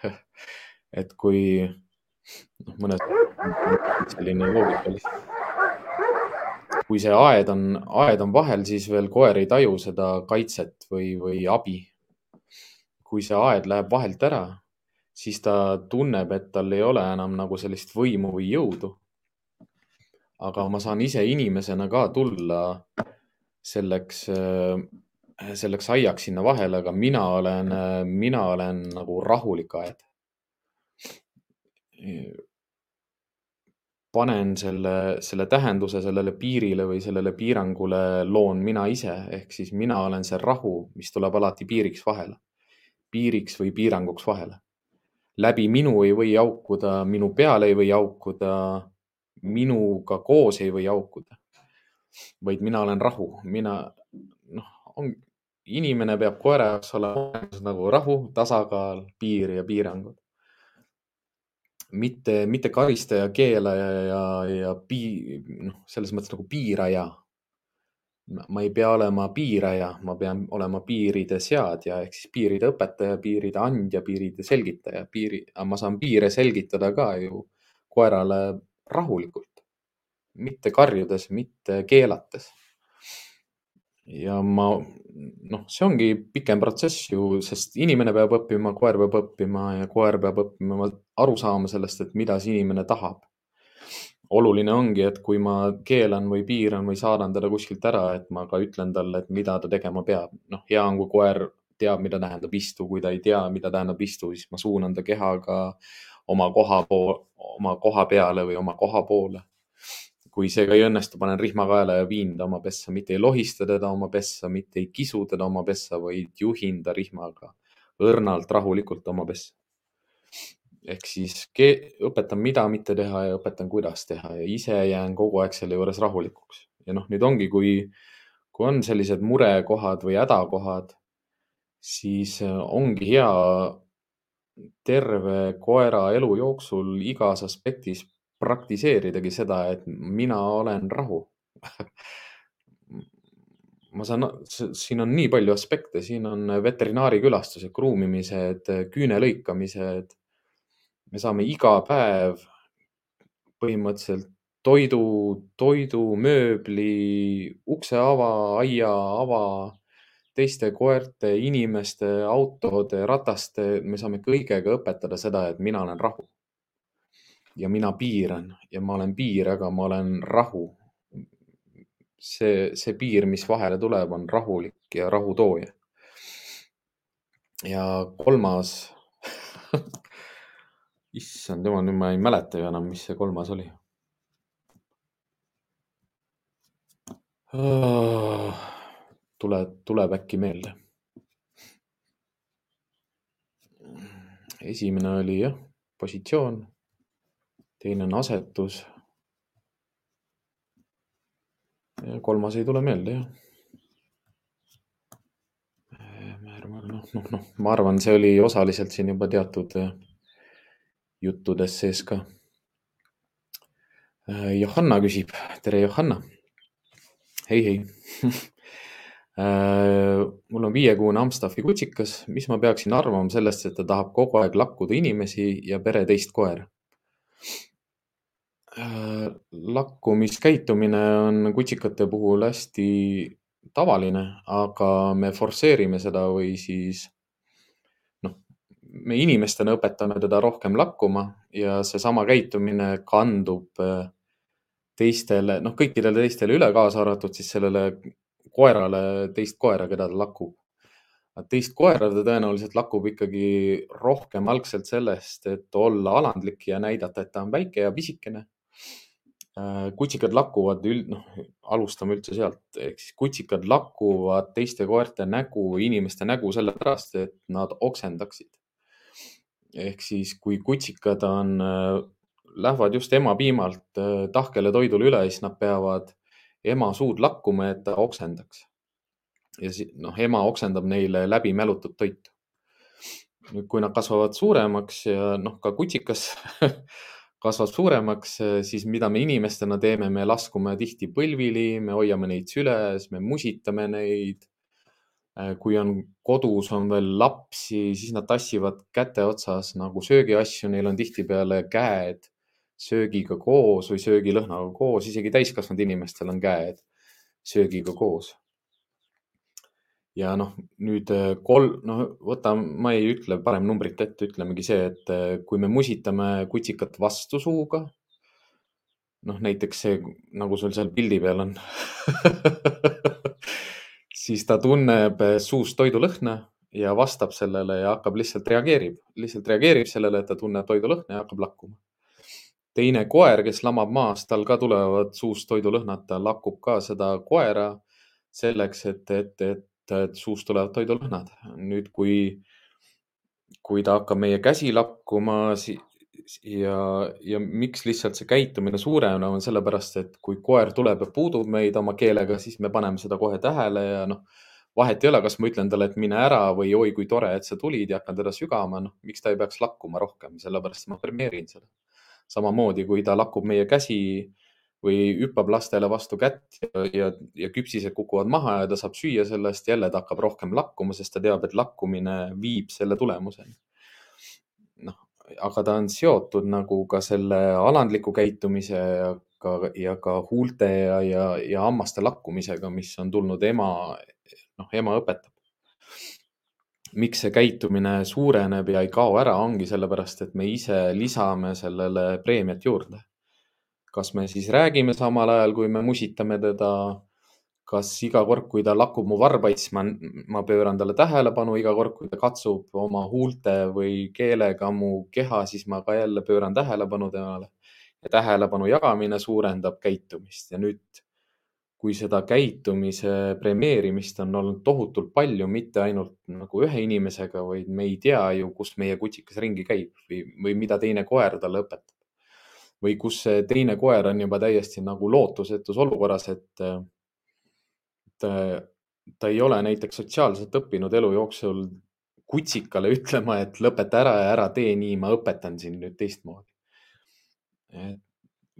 et kui noh, mõnes selline loogika lihtsalt. kui see aed on, aed on vahel, siis veel koer ei taju seda kaitset või, või abi. kui see aed läheb vahelt ära, siis ta tunneb, et tal ei ole enam nagu sellist võimu või jõudu aga ma saan ise inimesena ka tulla selleks, äh, selleks aiaks sinna vahele, aga mina olen, mina olen nagu rahulik aed. panen selle, selle tähenduse sellele piirile või sellele piirangule loon mina ise, ehk siis mina olen see rahu, mis tuleb alati piiriks vahele, piiriks või piiranguks vahele. läbi minu ei või haukuda, minu peale ei või haukuda minuga koos ei või haukuda, vaid mina olen rahu, mina noh, on, inimene peab koera jaoks olema nagu rahu, tasakaal, piir ja piirangud. mitte, mitte karistaja, keelaja ja, ja pii-, noh, selles mõttes nagu piiraja. ma ei pea olema piiraja, ma pean olema piiride seadja ehk siis piiride õpetaja, piiride andja, piiride selgitaja, piiri, ma saan piire selgitada ka ju koerale rahulikult, mitte karjudes, mitte keelates. ja ma, noh, see ongi pikem protsess ju, sest inimene peab õppima, koer peab õppima ja koer peab õppima aru saama sellest, et mida see inimene tahab. oluline ongi, et kui ma keelan või piiran või saadan teda kuskilt ära, et ma ka ütlen talle, et mida ta tegema peab. noh, hea on, kui koer teab, mida tähendab istu, kui ta ei tea, mida tähendab istu, siis ma suunan ta kehaga oma koha poole, oma koha peale või oma koha poole. kui see ka ei õnnestu, panen rihma kaela ja viin ta oma pessa, mitte ei lohista teda oma pessa, mitte ei kisu teda oma pessa, vaid juhin ta rihmaga õrnalt, rahulikult oma pessa ehk siis õpetan, mida mitte teha ja õpetan, kuidas teha ja ise jään kogu aeg selle juures rahulikuks. ja noh, nüüd ongi, kui, kui on sellised murekohad või hädakohad, siis äh, ongi hea terve koera elu jooksul igas aspektis praktiseeridagi seda, et mina olen rahu. Ma saan, siin on nii palju aspekte, siin on veterinaarikülastused, kruumimised, küüne lõikamised. Me saame iga päev põhimõtteliselt toidu, toidu, mööbli, ukseava, aiaava, teiste koerte, inimeste, autode, rataste, me saame kõigega õpetada seda, et mina olen rahu. ja mina piiran ja ma olen piir, aga ma olen rahu. see, see piir, mis vahele tuleb, on rahulik ja rahutooja. ja kolmas issand jumal, nüüd ma ei mäleta ju enam, mis see kolmas oli oh,. Tuleb, tuleb äkki meelde. esimene oli jah, positsioon. teine on asetus. kolmas ei tule meelde jah. noh, noh, noh, ma arvan, see oli osaliselt siin juba teatud juttudes sees ka. Äh, Johanna küsib, tere Johanna. hei, hei äh, mul on viiekuune Amstaffi kutsikas, mis ma peaksin arvama sellest, et ta tahab kogu aeg lakkuda inimesi ja pere teist koera? Äh, lakkumiskäitumine on kutsikate puhul hästi tavaline, aga me forsseerime seda või siis me inimestena õpetame teda rohkem lakkuma ja seesama käitumine kandub äh, teistele, noh, kõikidele teistele üle, kaasa arvatud siis sellele koerale, teist koera, keda ta lakub. teist koera ta tõenäoliselt lakub ikkagi rohkem algselt sellest, et olla alandlik ja näidata, et ta on väike ja pisikene. Äh, kutsikad lakuvad üld, noh, alustame üldse sealt, ehk siis kutsikad lakuvad teiste koerte nägu, inimeste nägu sellepärast, et nad oksendaksid ehk siis, kui kutsikad on, äh, lähevad just emapiimalt äh, tahkele toidule üle, siis nad peavad ema suud lakkuma, et ta oksendaks. ja noh, ema oksendab neile läbi mälutud toitu. nüüd, kui nad kasvavad suuremaks ja noh, ka kutsikas kasvab suuremaks, siis mida me inimestena teeme, me laskume tihti põlvili, me hoiame neid süles, me musitame neid kui on kodus on veel lapsi, siis nad tassivad käte otsas nagu söögiasju, neil on tihtipeale käed söögiga koos või söögilõhnaga koos, isegi täiskasvanud inimestel on käed söögiga koos. ja noh, nüüd äh, kolm, noh, võta, ma ei ütle parem numbrit ette, ütlemegi see, et äh, kui me musitame kutsikat vastu suuga, noh, näiteks see, nagu sul seal pildi peal on siis ta tunneb eh, suust toidulõhna ja vastab sellele ja hakkab lihtsalt reageerib, lihtsalt reageerib sellele, et ta tunneb toidulõhna ja hakkab lakkuma. Teine koer, kes lamab maas, tal ka tulevad suust toidulõhnad, ta lakub ka seda koera selleks, et, et, et, et suust tulevad toidulõhnad. nüüd, kui, kui ta hakkab meie käsi lakkuma, ja, ja miks lihtsalt see käitumine suureneb, on sellepärast, et kui koer tuleb ja puudub meid oma keelega, siis me paneme seda kohe tähele ja noh, vahet ei ole, kas ma ütlen talle, et mine ära või oi, kui tore, et sa tulid ja hakkan teda sügama, noh, miks ta ei peaks lakkuma rohkem, sellepärast ma premeerin seda. Samamoodi, kui ta lakub meie käsi või hüppab lastele vastu kätt ja, ja, ja küpsised kukuvad maha ja ta saab süüa sellest, jälle ta hakkab rohkem lakkuma, sest ta teab, et lakkumine viib selle tulemuseni aga ta on seotud nagu ka selle alandliku käitumise ja ka, ja ka huulte ja, ja, ja hammaste lakkumisega, mis on tulnud ema, noh, ema õpetab. Miks see käitumine suureneb ja ei kao ära, ongi sellepärast, et me ise lisame sellele preemiat juurde. kas me siis räägime samal ajal, kui me musitame teda kas iga kord, kui ta lakub mu varbaid, siis ma, ma pööran talle tähelepanu, iga kord, kui ta katsub oma huulte või keelega mu keha, siis ma ka jälle pööran tähelepanu temale. ja tähelepanu jagamine suurendab käitumist ja nüüd, kui seda käitumise premeerimist on olnud tohutult palju, mitte ainult nagu ühe inimesega, vaid me ei tea ju, kus meie kutsikas ringi käib või, või mida teine koer talle õpetab. või kus see teine koer on juba täiesti nagu lootusetus olukorras, et ta ei ole näiteks sotsiaalselt õppinud elu jooksul kutsikale ütlema, et lõpeta ära ja ära tee nii, ma õpetan sind nüüd teistmoodi.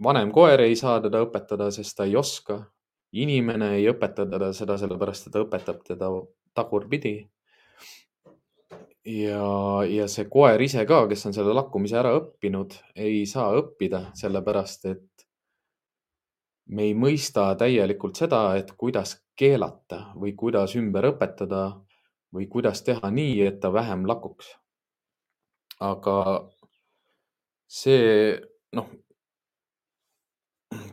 vanem koer ei saa teda õpetada, sest ta ei oska. Inimene ei õpeta teda seda sellepärast, et ta õpetab teda tagurpidi. ja, ja see koer ise ka, kes on selle lakkumise ära õppinud, ei saa õppida, sellepärast et me ei mõista täielikult seda, et kuidas keelata või kuidas ümber õpetada või kuidas teha nii, et ta vähem lakuks. aga see, noh,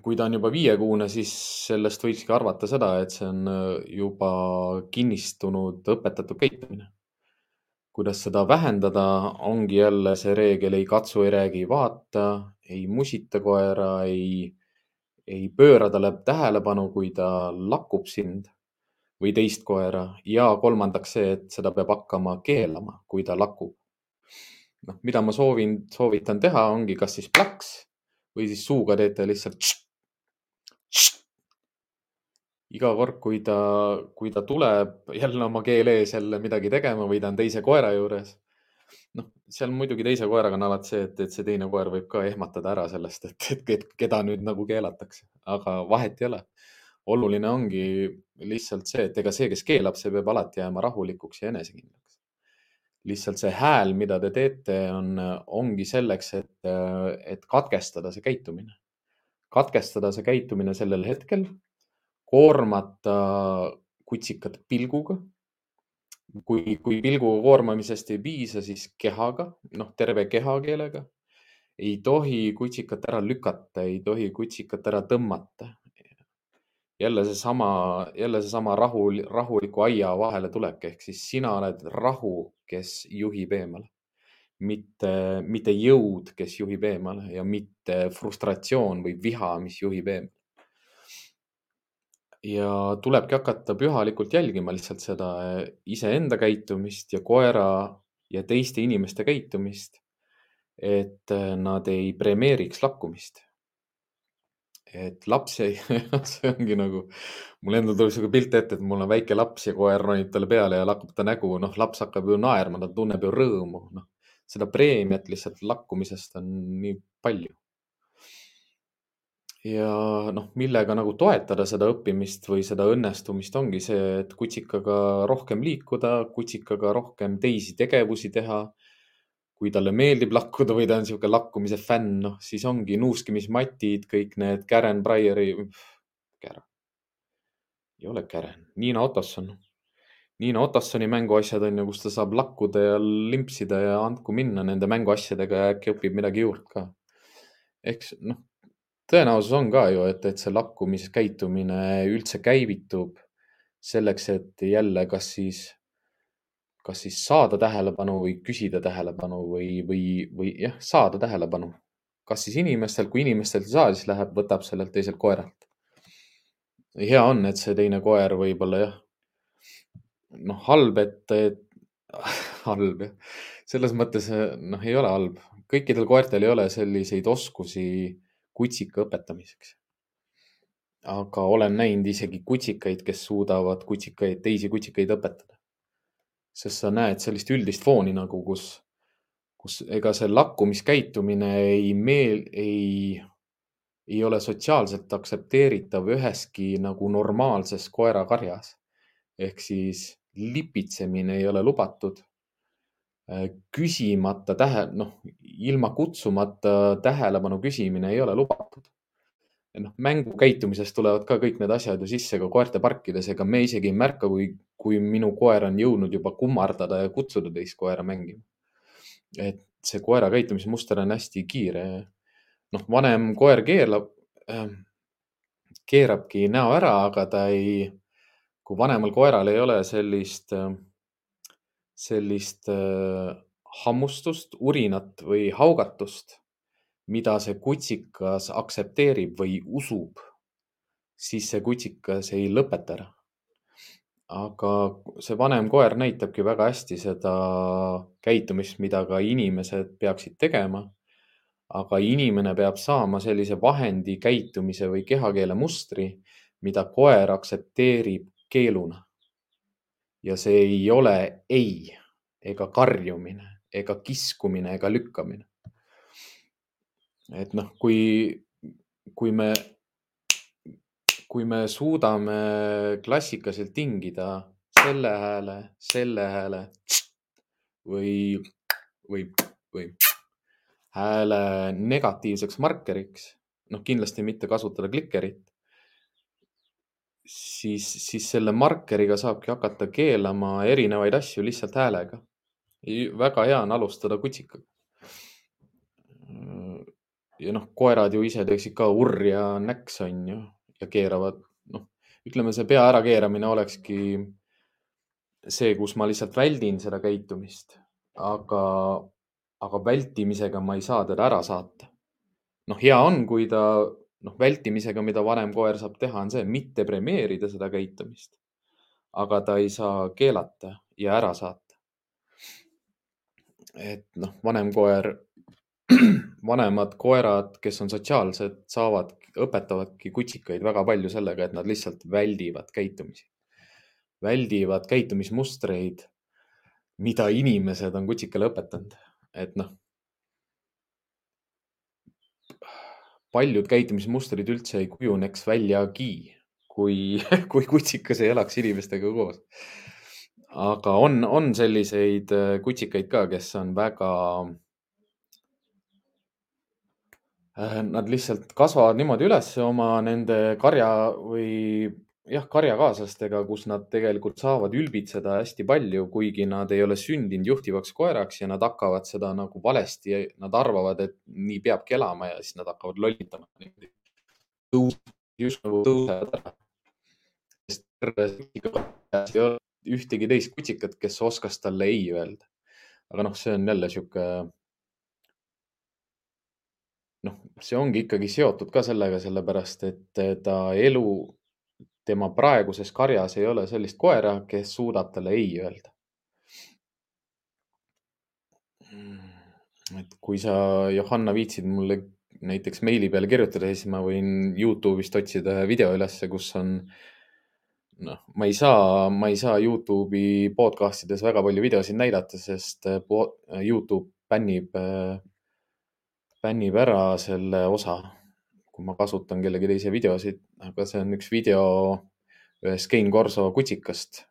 kui ta on juba viiekuune, siis sellest võikski arvata seda, et see on juba kinnistunud õpetatud käitumine. kuidas seda vähendada, ongi jälle see reegel ei katsu, ei räägi, ei vaata, ei musita koera, ei ei pööra talle tähelepanu, kui ta lakub sind või teist koera ja kolmandaks see, et seda peab hakkama keelama, kui ta lakub. noh, mida ma soovin, soovitan teha, ongi kas siis plaks või siis suuga teete lihtsalt. iga kord, kui ta, kui ta tuleb jälle oma keel ees jälle midagi tegema või ta on teise koera juures noh, seal muidugi teise koeraga on alati see, et, et see teine koer võib ka ehmatada ära sellest, et, et, et keda nüüd nagu keelatakse, aga vahet ei ole. oluline ongi lihtsalt see, et ega see, kes keelab, see peab alati jääma rahulikuks ja enesekindlaks. Lihtsalt see hääl, mida te teete, on, ongi selleks, et, et katkestada see käitumine. katkestada see käitumine sellel hetkel, koormata kutsikat pilguga kui, kui pilguga koormamisest ei piisa, siis kehaga, noh, terve kehakeelega. ei tohi kutsikat ära lükata, ei tohi kutsikat ära tõmmata. Jälle seesama, jälle seesama rahu, rahuliku aia vahele tulek, ehk siis sina oled rahu, kes juhib eemale. mitte, mitte jõud, kes juhib eemale ja mitte frustratsioon või viha, mis juhib eemale ja tulebki hakata pühalikult jälgima lihtsalt seda eh, iseenda käitumist ja koera ja teiste inimeste käitumist. et eh, nad ei premeeriks lakkumist. Et laps ei see ongi nagu, mul endal tuleb sihuke pilt ette, et mul on väike laps ja koer ronib talle peale ja lakub ta nägu, noh, laps hakkab ju naerma, ta tunneb ju rõõmu, noh. seda preemiat lihtsalt lakkumisest on nii palju ja noh, millega nagu toetada seda õppimist või seda õnnestumist ongi see, et kutsikaga rohkem liikuda, kutsikaga rohkem teisi tegevusi teha. Kui talle meeldib lakkuda või ta on niisugune lakkumise fänn, noh siis ongi nuuskimismatid, kõik need Karen Bryeri, Karen, ei ole Karen, Niina Otosson. Niina Otossoni mänguasjad on ju, kus ta saab lakkuda ja limpsida ja andku minna nende mänguasjadega ja äkki õpib midagi juurde ka. eks noh, tõenäosus on ka ju, et, et see lakkumiskäitumine üldse käivitub selleks, et jälle, kas siis, kas siis saada tähelepanu või küsida tähelepanu või, või, või jah, saada tähelepanu. kas siis inimestel, kui inimestelt ei saa, siis läheb, võtab sellelt teiselt koeralt. hea on, et see teine koer võib-olla jah, noh, halb, et, et halb jah, selles mõttes noh, ei ole halb, kõikidel koertel ei ole selliseid oskusi kutsika õpetamiseks. aga olen näinud isegi kutsikaid, kes suudavad kutsikaid, teisi kutsikaid õpetada. Sest sa näed sellist üldist fooni nagu, kus, kus ega see lakkumiskäitumine ei meel, ei, ei ole sotsiaalselt aktsepteeritav üheski nagu normaalses koerakarjas. ehk siis lipitsemine ei ole lubatud Äh, küsimata tähe, noh, ilma kutsumata tähelepanu küsimine ei ole lubatud. Noh, mängukäitumisest tulevad ka kõik need asjad ju sisse ka koerteparkides, ega me isegi ei märka, kui, kui minu koer on jõudnud juba kummardada ja kutsuda teist koera mängima. et see koera käitumismuster on hästi kiire. noh, vanem koer keelab, ähm, keerabki näo ära, aga ta ei, kui vanemal koeral ei ole sellist, sellist äh, hammustust, urinat või haugatust, mida see kutsikas aktsepteerib või usub, siis see kutsikas ei lõpeta ära. aga see vanem koer näitabki väga hästi seda käitumist, mida ka inimesed peaksid tegema. aga inimene peab saama sellise vahendi käitumise või kehakeele mustri, mida koer aktsepteerib keeluna. ja see ei ole ei ega karjumine ega kiskumine ega lükkamine. Et noh, kui, kui me, kui me suudame klassikaliselt tingida selle hääle, selle hääle või, või, või hääle negatiivseks markeriks, noh, kindlasti mitte kasutada klikerit, siis, siis selle markeriga saabki hakata keelama erinevaid asju lihtsalt häälega väga hea on alustada kutsikaga. Ja noh, koerad ju ise teeksid ka urr ja näks on ju ja keeravad, noh, ütleme, see pea ärakeeramine olekski see, kus ma lihtsalt väldin seda käitumist, aga, aga vältimisega ma ei saa teda ära saata. noh, hea on, kui ta, noh, vältimisega, mida vanem koer saab teha, on see, mitte premeerida seda käitumist. aga ta ei saa keelata ja ära saata et noh, vanem koer, vanemad koerad, kes on sotsiaalsed, saavad, õpetavadki kutsikaid väga palju sellega, et nad lihtsalt väldivad käitumisi, väldivad käitumismustreid, mida inimesed on kutsikale õpetanud, et noh. paljud käitumismustrid üldse ei kujuneks väljagi, kui, kui kutsikas ei elaks inimestega koos aga on, on selliseid äh, kutsikaid ka, kes on väga, nad lihtsalt kasvavad niimoodi üles oma nende karja või jah, karjakaaslastega, kus nad tegelikult saavad ülbitseda hästi palju, kuigi nad ei ole sündinud juhtivaks koeraks ja nad hakkavad seda nagu valesti, nad arvavad, et nii peabki elama ja siis nad hakkavad lollitama. just nagu tõusevad ära. sest terve ei ole ühtegi teist kutsikat, kes oskas talle ei öelda. aga noh, see on jälle sihuke. Noh, see ongi ikkagi seotud ka sellega, sellepärast et ta elu, tema praeguses karjas ei ole sellist koera, kes suudab talle ei öelda. et kui sa, Johanna, viitsid mulle näiteks meili peale kirjutada, siis ma võin Youtube'ist otsida ühe video ülesse, kus on noh, ma ei saa, ma ei saa Youtube'i podcast ides väga palju videosid näidata, sest äh, äh, Youtube bännib, bännib ära selle osa, kui ma kasutan kellegi teise videosid, aga see on üks video ühest Kein Corso kutsikast.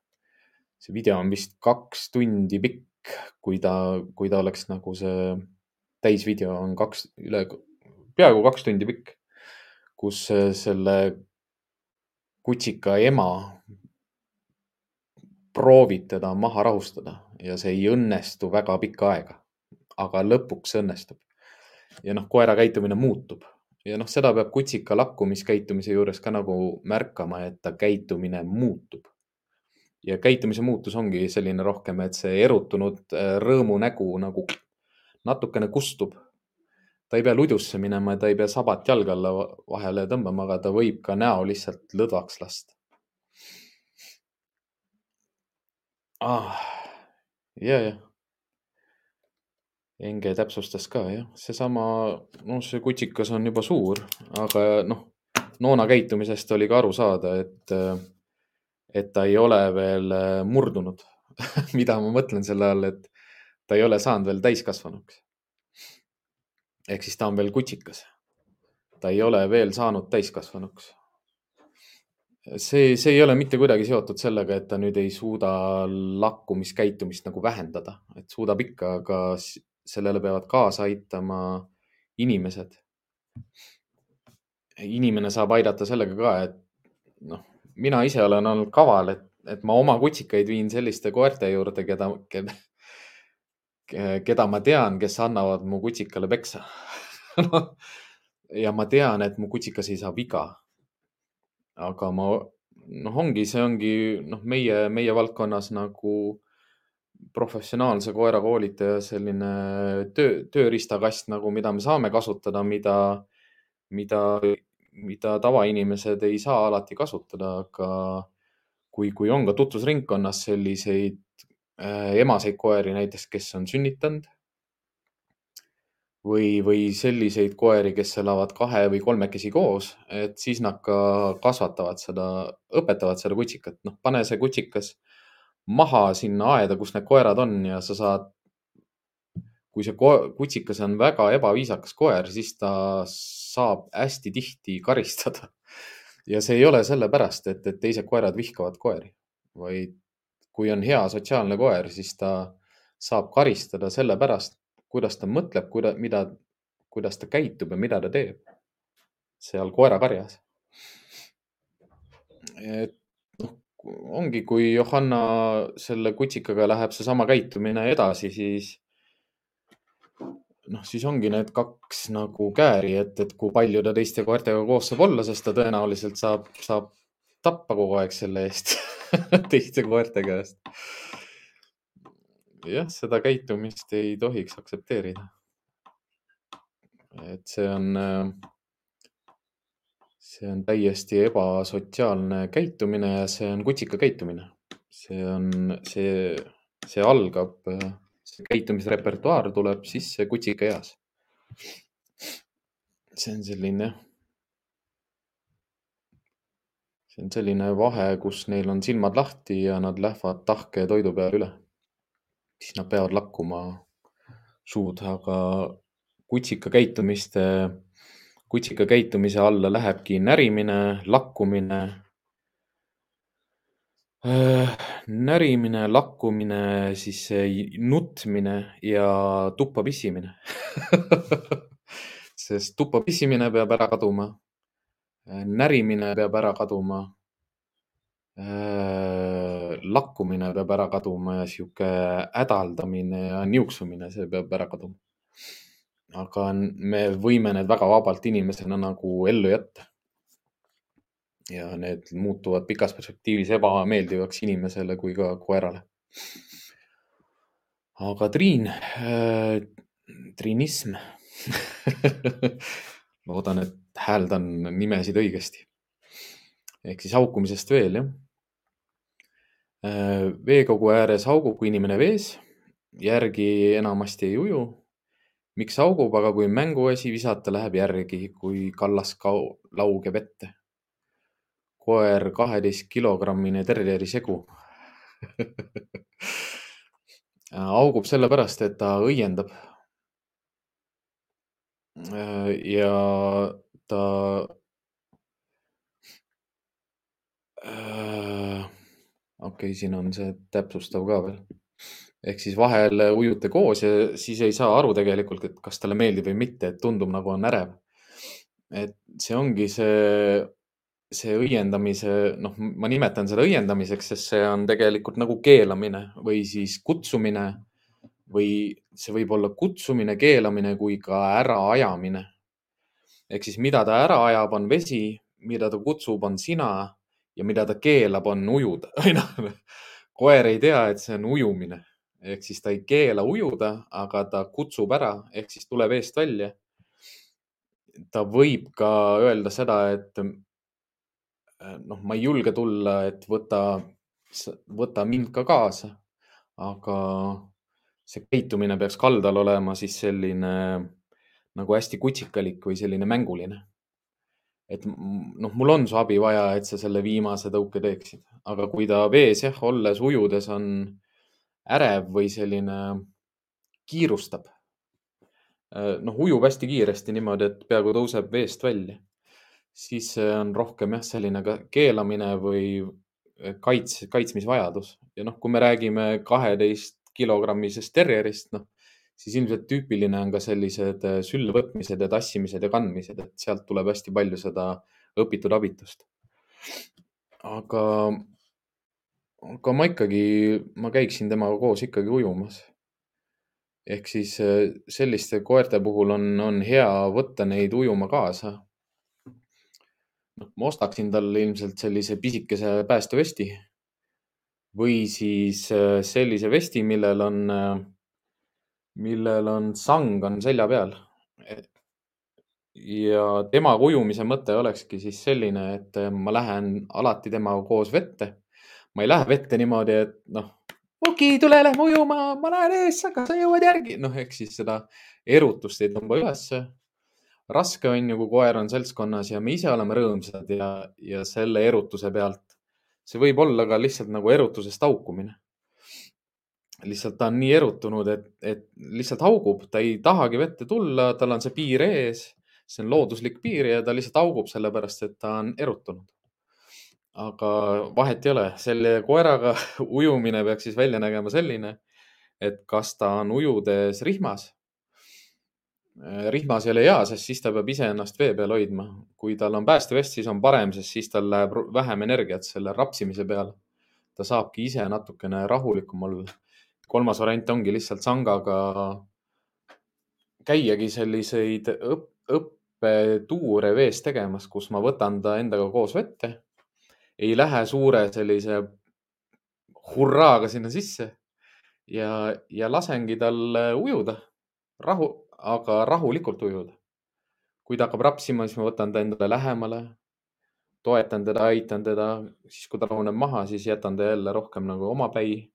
see video on vist kaks tundi pikk, kui ta, kui ta oleks nagu see täisvideo on kaks, üle, peaaegu kaks tundi pikk, kus selle kutsika ema proovib teda maha rahustada ja see ei õnnestu väga pikka aega. aga lõpuks õnnestub. Ja noh, koera käitumine muutub ja noh, seda peab kutsika lakkumiskäitumise juures ka nagu märkama, et ta käitumine muutub. ja käitumise muutus ongi selline rohkem, et see erutunud äh, rõõmunägu nagu natukene kustub ta ei pea ludjusse minema, ta ei pea sabat jalge alla vahele tõmbama, aga ta võib ka näo lihtsalt lõdvaks lasta ah,. ja, jah. Enge täpsustas ka jah, seesama, noh, see kutsikas on juba suur, aga noh, noona käitumisest oli ka aru saada, et, et ta ei ole veel murdunud mida ma mõtlen selle all, et ta ei ole saanud veel täiskasvanuks ehk siis ta on veel kutsikas. ta ei ole veel saanud täiskasvanuks. see, see ei ole mitte kuidagi seotud sellega, et ta nüüd ei suuda lakkumiskäitumist nagu vähendada, et suudab ikka, aga sellele peavad kaasa aitama inimesed. inimene saab aidata sellega ka, et noh, mina ise olen olnud kaval, et, et ma oma kutsikaid viin selliste koerte juurde, keda, keda, keda ma tean, kes annavad mu kutsikale peksa ja ma tean, et mu kutsikas ei saa viga. aga ma, noh, ongi, see ongi noh, meie, meie valdkonnas nagu professionaalse koerakoolitaja selline töö, tööriistakast nagu, mida me saame kasutada, mida, mida, mida tavainimesed ei saa alati kasutada, aga kui, kui on ka tutvusringkonnas selliseid äh, emaseid koeri näiteks, kes on sünnitanud või, või selliseid koeri, kes elavad kahe või kolmekesi koos, et siis nad ka kasvatavad seda, õpetavad seda kutsikat. noh, pane see kutsikas maha sinna aeda, kus need koerad on ja sa saad, kui see kutsikas on väga ebaviisakas koer, siis ta saab hästi tihti karistada. ja see ei ole sellepärast, et, et teised koerad vihkavad koeri, vaid kui on hea sotsiaalne koer, siis ta saab karistada sellepärast, kuidas ta mõtleb, kuida-, mida, kuidas ta käitub ja mida ta teeb seal koerakarjas. et ongi, kui Johanna selle kutsikaga läheb seesama käitumine edasi, siis noh, siis ongi need kaks nagu kääri, et, et kui palju ta teiste koertega koos saab olla, sest ta tõenäoliselt saab, saab tappa kogu aeg selle eest teiste koerte käest jah, seda käitumist ei tohiks aktsepteerida. et see on, see on täiesti ebasotsiaalne käitumine ja see on kutsika käitumine. see on, see, see algab, see käitumisrepertuaar tuleb sisse kutsikaeas. see on selline see on selline vahe, kus neil on silmad lahti ja nad lähevad tahke toidu peale üle siis nad peavad lakkuma suud, aga kutsika käitumiste, kutsika käitumise alla lähebki närimine, lakkumine äh,. närimine, lakkumine, siis nutmine ja tuppa pissimine sest tuppa pissimine peab ära kaduma. närimine peab ära kaduma Äh, lakkumine peab ära kaduma ja sihuke hädaldamine ja niuksumine, see peab ära kaduma. Aga me võime need väga vabalt inimesena nagu ellu jätta. ja need muutuvad pikas perspektiivis ebameeldivaks inimesele kui ka koerale. aga Triin äh,, triinism loodan, et hääldan nimesid õigesti. ehk siis haukumisest veel, jah Äh, veekogu ääres haugub, kui inimene vees, järgi enamasti ei uju. Miks haugub, aga kui mänguasi visata, läheb järgi, kui kallas laugeb ette. koer kaheteistkilogrammine terjeri segu haugub sellepärast, et ta õiendab. Äh, ja ta äh, okei okay,, siin on see täpsustav ka veel. Ehk siis vahel ujute koos ja siis ei saa aru tegelikult, et kas talle meeldib või mitte, et tundub nagu on ärev. et see ongi see, see õiendamise, noh, ma nimetan seda õiendamiseks, sest see on tegelikult nagu keelamine või siis kutsumine või see võib olla kutsumine, keelamine kui ka äraajamine. ehk siis, mida ta ära ajab, on vesi, mida ta kutsub, on sina ja mida ta keelab, on ujuda noh, koer ei tea, et see on ujumine ehk siis ta ei keela ujuda, aga ta kutsub ära ehk siis tuleb eest välja. ta võib ka öelda seda, et noh, ma ei julge tulla, et võta, võta mind ka kaasa, aga see käitumine peaks kaldal olema siis selline nagu hästi kutsikalik või selline mänguline. Et noh, mul on su abi vaja, et sa selle viimase tõuke teeksid, aga kui ta vees jah, olles ujudes on ärev või selline kiirustab. Äh, noh, ujub hästi kiiresti niimoodi, et peaaegu tõuseb veest välja, siis on rohkem jah, selline keelamine või kaits, kaitsmisvajadus ja noh, kui me räägime kaheteist kilogrammisest terjerist, noh siis ilmselt tüüpiline on ka sellised äh, sülle võtmised ja tassimised ja kandmised, et sealt tuleb hästi palju seda õpitud abitust. aga, aga ma ikkagi, ma käiksin temaga koos ikkagi ujumas. ehk siis äh, selliste koerte puhul on, on hea võtta neid ujuma kaasa. noh, ma ostaksin talle ilmselt sellise pisikese päästevesti või siis äh, sellise vesti, millel on, äh, millel on sang on selja peal. ja temaga ujumise mõte olekski siis selline, et ma lähen alati temaga koos vette. Ma ei lähe vette niimoodi, et noh, Muki, tule, lähme ujuma, ma lähen ees, aga sa jõuad järgi. noh, ehk siis seda erutust ei tõmba ülesse. raske on ju, kui koer on seltskonnas ja me ise oleme rõõmsad ja, ja selle erutuse pealt, see võib olla ka lihtsalt nagu erutusest haukumine. lihtsalt ta on nii erutunud, et, et lihtsalt haugub, ta ei tahagi vette tulla, tal on see piir ees, see on looduslik piir ja ta lihtsalt haugub sellepärast, et ta on erutunud aga vahet ei ole, selle koeraga ujumine peaks siis välja nägema selline, et kas ta on ujudes rihmas. Äh, rihmas ei ole hea, sest siis ta peab ise ennast vee peal hoidma. kui tal on päästevest, siis on parem, sest siis tal läheb vähem energiat selle rapsimise peale. ta saabki ise natukene rahulikum olla. kolmas variant ongi lihtsalt sangaga käiagi selliseid õpp, õppetuure vees tegemas, kus ma võtan ta endaga koos vette ei lähe suure sellise hurraaga sinna sisse ja, ja lasengi tal ujuda, rahu, aga rahulikult ujuda. kui ta hakkab rapsima, siis ma võtan ta endale lähemale, toetan teda, aitan teda, siis kui ta rahuneb maha, siis jätan ta jälle rohkem nagu omapäi.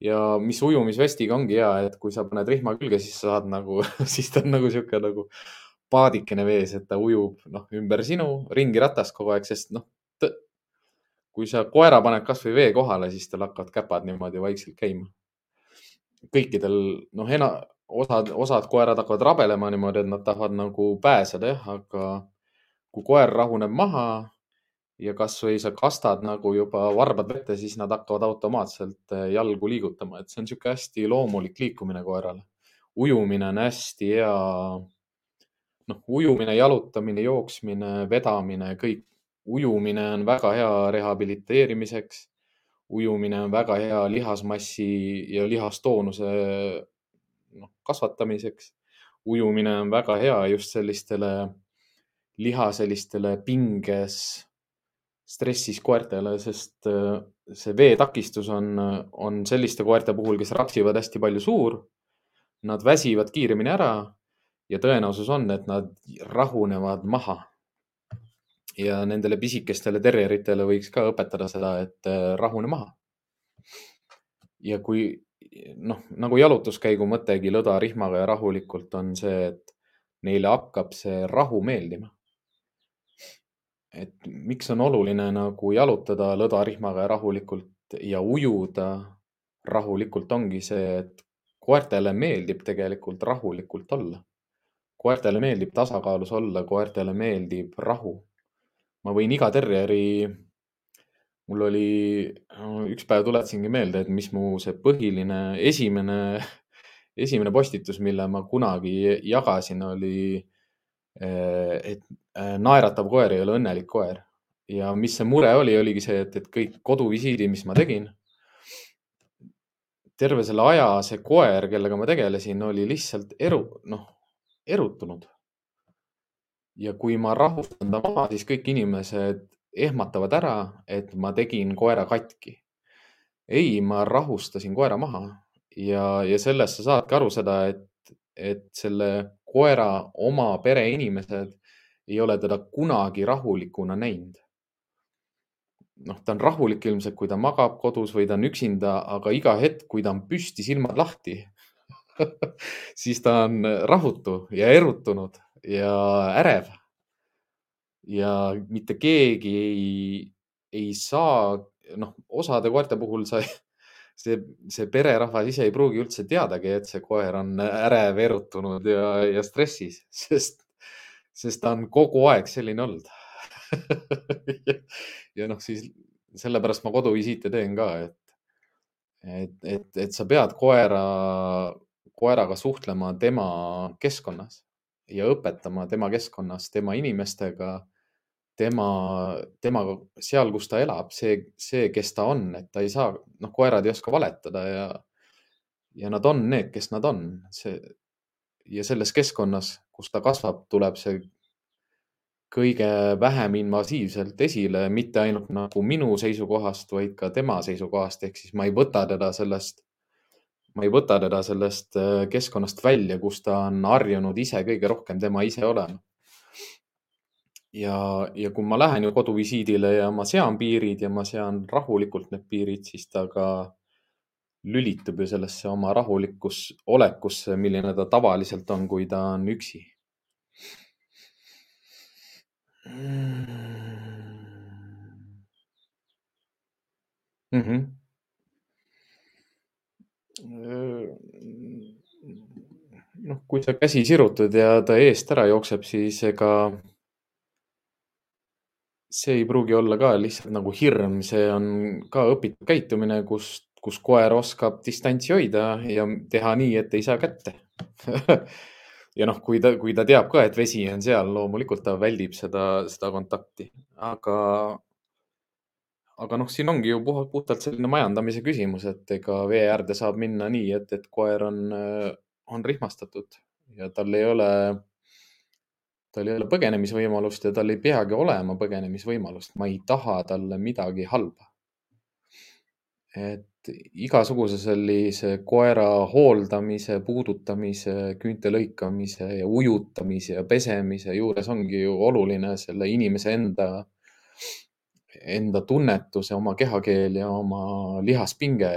ja mis ujumisvestiga ongi hea, et kui sa paned rihma külge, siis sa saad nagu siis ta on nagu sihuke nagu paadikene vees, et ta ujub noh, ümber sinu ringiratast kogu aeg, sest noh, kui sa koera paned kasvõi vee kohale, siis tal hakkavad käpad niimoodi vaikselt käima. kõikidel, noh, ena-, osad, osad koerad hakkavad rabelema niimoodi, et nad tahavad nagu pääseda, jah, aga kui koer rahuneb maha ja kasvõi sa kastad nagu juba varbad vette, siis nad hakkavad automaatselt eh, jalgu liigutama, et see on niisugune hästi loomulik liikumine koerale. ujumine on hästi hea, noh, ujumine, jalutamine, jooksmine, vedamine, kõik ujumine on väga hea rehabiliteerimiseks. ujumine on väga hea lihasmassi ja lihastoonuse noh, kasvatamiseks. ujumine on väga hea just sellistele liha sellistele pinges, stressis koertele, sest äh, see veetakistus on, on selliste koerte puhul, kes rapsivad hästi palju suur. Nad väsivad kiiremini ära ja tõenäosus on, et nad rahunevad maha ja nendele pisikestele terjeritele võiks ka õpetada seda, et äh, rahune maha. ja kui noh, nagu jalutuskäigu mõttegi lõdarihmaga ja rahulikult on see, et neile hakkab see rahu meeldima. et miks on oluline nagu jalutada lõdarihmaga ja rahulikult ja ujuda rahulikult, ongi see, et koertele meeldib tegelikult rahulikult olla. koertele meeldib tasakaalus olla, koertele meeldib rahu ma võin iga terjeri, mul oli, üks päev tuletasingi meelde, et mis mu see põhiline, esimene, esimene postitus, mille ma kunagi jagasin, oli, eh, et eh, naeratav koer ei ole õnnelik koer. ja mis see mure oli, oligi see, et, et kõik koduvisiidid, mis ma tegin, terve selle aja see koer, kellega ma tegelesin, oli lihtsalt eru, noh, erutunud ja kui ma rahustan ta maha, siis kõik inimesed ehmatavad ära, et ma tegin koera katki. ei, ma rahustasin koera maha ja, ja sellest sa saadki aru seda, et, et selle koera oma pereinimesed ei ole teda kunagi rahulikuna näinud. noh, ta on rahulik ilmselt, kui ta magab kodus või ta on üksinda, aga iga hetk, kui ta on püsti, silmad lahti siis ta on rahutu ja erutunud ja ärev. ja mitte keegi ei, ei saa, noh, osade koerte puhul sa, see, see pererahvas ise ei pruugi üldse teadagi, et see koer on ärev, erutunud ja, ja stressis, sest, sest ta on kogu aeg selline olnud ja, ja noh, siis sellepärast ma koduvisiite teen ka, et, et, et, et sa pead koera, koeraga suhtlema tema keskkonnas ja õpetama tema keskkonnas, tema inimestega, tema, temaga seal, kus ta elab, see, see, kes ta on, et ta ei saa, noh, koerad ei oska valetada ja ja nad on need, kes nad on. see ja selles keskkonnas, kus ta kasvab, tuleb see kõige vähem invasiivselt esile, mitte ainult nagu minu seisukohast, vaid ka tema seisukohast. ehk siis ma ei võta teda sellest, ma ei võta teda sellest äh, keskkonnast välja, kus ta on harjunud ise kõige rohkem tema ise olema. ja, ja kui ma lähen ju koduvisiidile ja ma sean piirid ja ma sean rahulikult need piirid, siis ta ka lülitub ju sellesse oma rahulikus olekusse, milline ta tavaliselt on, kui ta on üksi mm. Noh, kui sa käsi sirutad ja ta eest ära jookseb, siis ega see ei pruugi olla ka lihtsalt nagu hirm, see on ka õpitud käitumine, kus, kus koer oskab distantsi hoida ja teha nii, et ei saa kätte. Ja noh, kui ta, kui ta teab ka, et vesi on seal, loomulikult ta väldib seda, seda kontakti, aga, aga noh, siin ongi ju puhtalt, selline majandamise küsimus, et ega vee äärde saab minna nii, et, et koer on, on rihmastatud ja tal ei ole, tal ei ole põgenemisvõimalust ja tal ei peagi olema põgenemisvõimalust. ma ei taha talle midagi halba. et igasuguse sellise koera hooldamise, puudutamise, küünte lõikamise ja ujutamise ja pesemise juures ongi ju oluline selle inimese enda, enda tunnetus ja oma kehakeel ja oma lihaspinge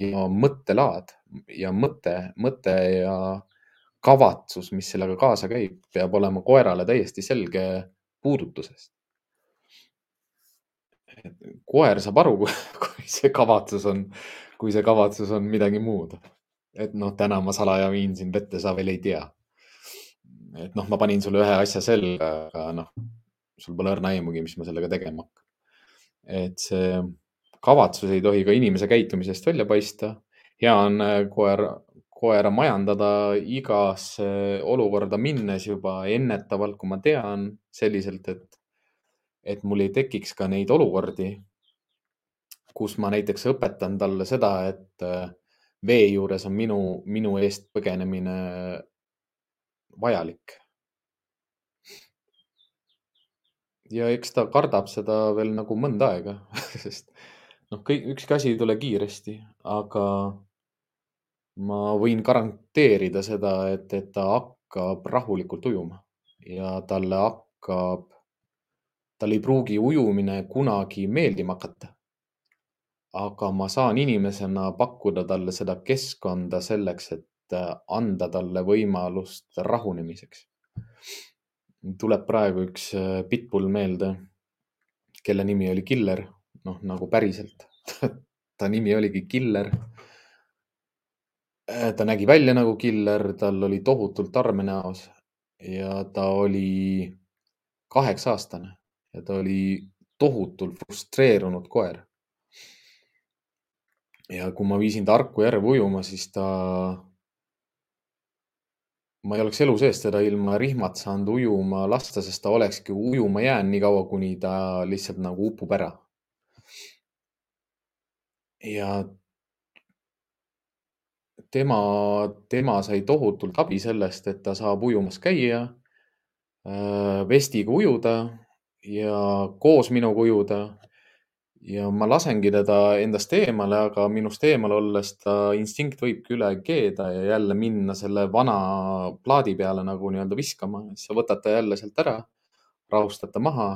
ja mõttelaad ja mõte, mõte ja kavatsus, mis sellega kaasa käib, peab olema koerale täiesti selge puudutusest koer saab aru, kui see kavatsus on, kui see kavatsus on midagi muud. et noh, täna ma salaja viin sind vette, sa veel ei tea. et noh, ma panin sulle ühe asja selga, aga noh, sul pole õrna aimugi, mis ma sellega tegema hakkan. et see kavatsus ei tohi ka inimese käitumisest välja paista. hea on äh, koer, koera majandada igasse olukorda minnes juba ennetavalt, kui ma tean selliselt, et et mul ei tekiks ka neid olukordi, kus ma näiteks õpetan talle seda, et äh, vee juures on minu, minu eest põgenemine vajalik. Ja eks ta kardab seda veel nagu mõnda aega sest noh, kõik, ükski asi ei tule kiiresti, aga ma võin garanteerida seda, et, et ta hakkab rahulikult ujuma ja talle hakkab tal ei pruugi ujumine kunagi meeldima hakata. aga ma saan inimesena pakkuda talle seda keskkonda selleks, et anda talle võimalust rahunemiseks. Tuleb praegu üks äh, pitbull meelde, kelle nimi oli Killer, noh nagu päriselt ta nimi oligi Killer. Äh, ta nägi välja nagu killer, tal oli tohutult arme näos ja ta oli kaheksa aastane ja ta oli tohutult frustreerunud koer. ja kui ma viisin ta Harku järve ujuma, siis ta, ma ei oleks elu sees teda ilma rihmat saanud ujuma lasta, sest ta olekski ujuma jäänud nii kaua, kuni ta lihtsalt nagu upub ära. ja tema, tema sai tohutult abi sellest, et ta saab ujumas käia, äh, vestiga ujuda ja koos minuga ujuda. Ja ma lasengi teda endast eemale, aga minust eemal olles ta instinkt võibki üle keeda ja jälle minna selle vana plaadi peale nagu nii-öelda viskama, siis sa võtad ta jälle sealt ära, rahustad ta maha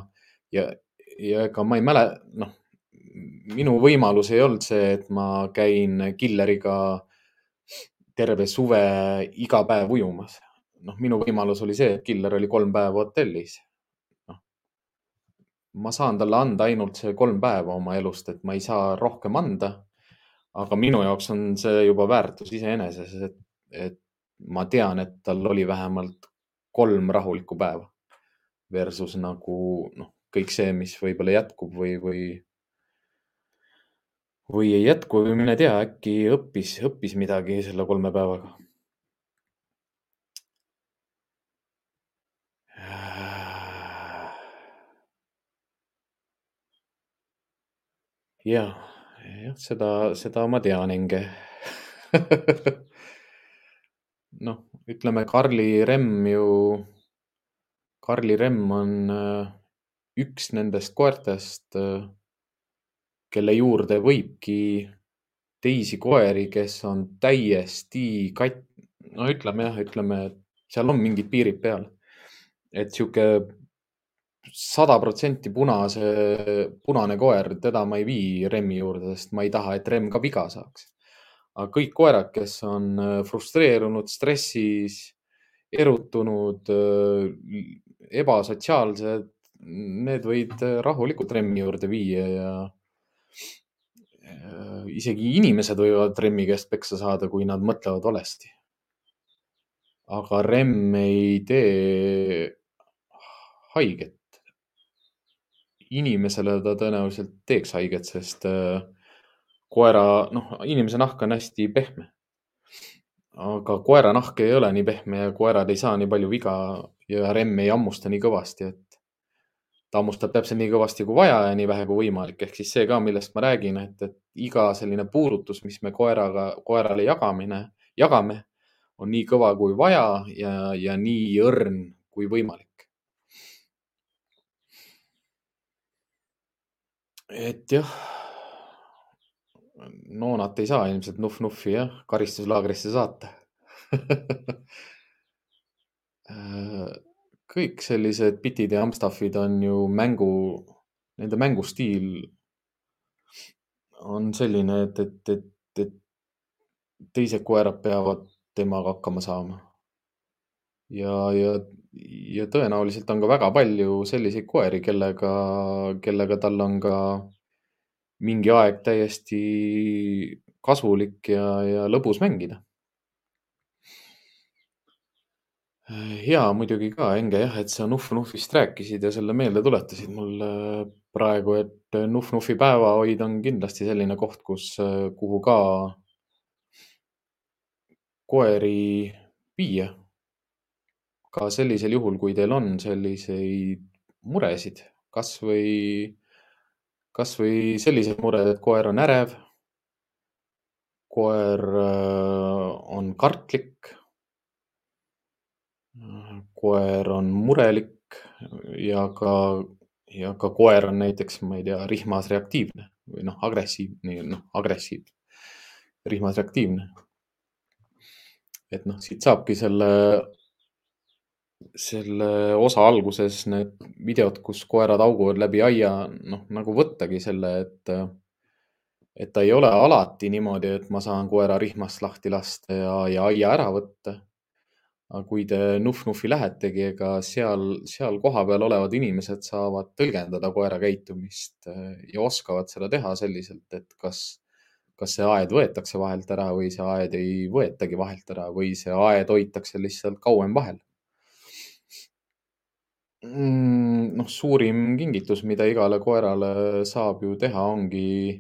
ja, ja ega ma ei mäle-, noh, minu võimalus ei olnud see, et ma käin killeriga terve suve iga päev ujumas. noh, minu võimalus oli see, et killer oli kolm päeva hotellis ma saan talle anda ainult see kolm päeva oma elust, et ma ei saa rohkem anda. aga minu jaoks on see juba väärtus iseeneses, et, et ma tean, et tal oli vähemalt kolm rahulikku päeva versus nagu noh, kõik see, mis võib-olla jätkub või, või, või ei jätku või mine tea, äkki õppis, õppis midagi selle kolme päevaga jah, jah, seda, seda ma tean, Enge noh, ütleme Karli Remm ju, Karli Remm on äh, üks nendest koertest, äh, kelle juurde võibki teisi koeri, kes on täiesti kat-, no ütleme jah, ütleme, seal on mingid piirid peal. et sihuke sada protsenti punase, punane koer, teda ma ei vii Remmi juurde, sest ma ei taha, et Remm ka viga saaks. aga kõik koerad, kes on äh, frustreerunud, stressis, erutunud, äh, ebasotsiaalsed, need võid äh, rahulikult Remmi juurde viia ja isegi inimesed võivad Remmi käest peksa saada, kui nad mõtlevad valesti aga Remm ei tee haiget. Inimesele ta tõenäoliselt teeks haiget, sest äh, koera, noh, inimese nahk on hästi pehme. aga koera nahk ei ole nii pehme ja koerad ei saa nii palju viga ja Remm ei hammusta nii kõvasti, et ta hammustab täpselt nii kõvasti kui vaja ja nii vähe kui võimalik. ehk siis see ka, millest ma räägin, et, et iga selline puudutus, mis me koeraga, koerale jagamine, jagame on nii kõva kui vaja ja, ja nii õrn kui võimalik. Et jah, noonat ei saa ilmselt nuff-nuffi jah, karistuslaagrisse saata kõik sellised bitid ja amstaffid on ju mängu, nende mängustiil on selline, et, et, et, et teised koerad peavad temaga hakkama saama. Ja, ja, ja tõenäoliselt on ka väga palju selliseid koeri, kellega, kellega tal on ka mingi aeg täiesti kasulik ja, ja lõbus mängida. hea muidugi ka, Enge jah, et sa Nuff Nuffist rääkisid ja selle meelde tuletasid mulle praegu, et Nuff Nuffi päevahoid on kindlasti selline koht, kus, kuhu ka koeri viia. Ka sellisel juhul, kui teil on selliseid muresid, kasvõi, kasvõi sellised mured, et koer on ärev. koer äh, on kartlik. koer on murelik ja ka, ja ka koer on näiteks, ma ei tea, rihmas reaktiivne või noh, agressiivne, noh, agressiivne, rihmas reaktiivne et noh, siit saabki selle, selle osa alguses need videod, kus koerad hauguvad läbi aia, noh nagu võttagi selle, et, et ta ei ole alati niimoodi, et ma saan koera rihmast lahti lasta ja, ja aia ära võtta. aga kui te Nuff-Nuffi lähetegi, ega seal, seal kohapeal olevad inimesed saavad tõlgendada koera käitumist ja oskavad seda teha selliselt, et kas kas see aed võetakse vahelt ära või see aed ei võetagi vahelt ära või see aed hoitakse lihtsalt kauem vahel mm,. noh, suurim kingitus, mida igale koerale saab ju teha, ongi,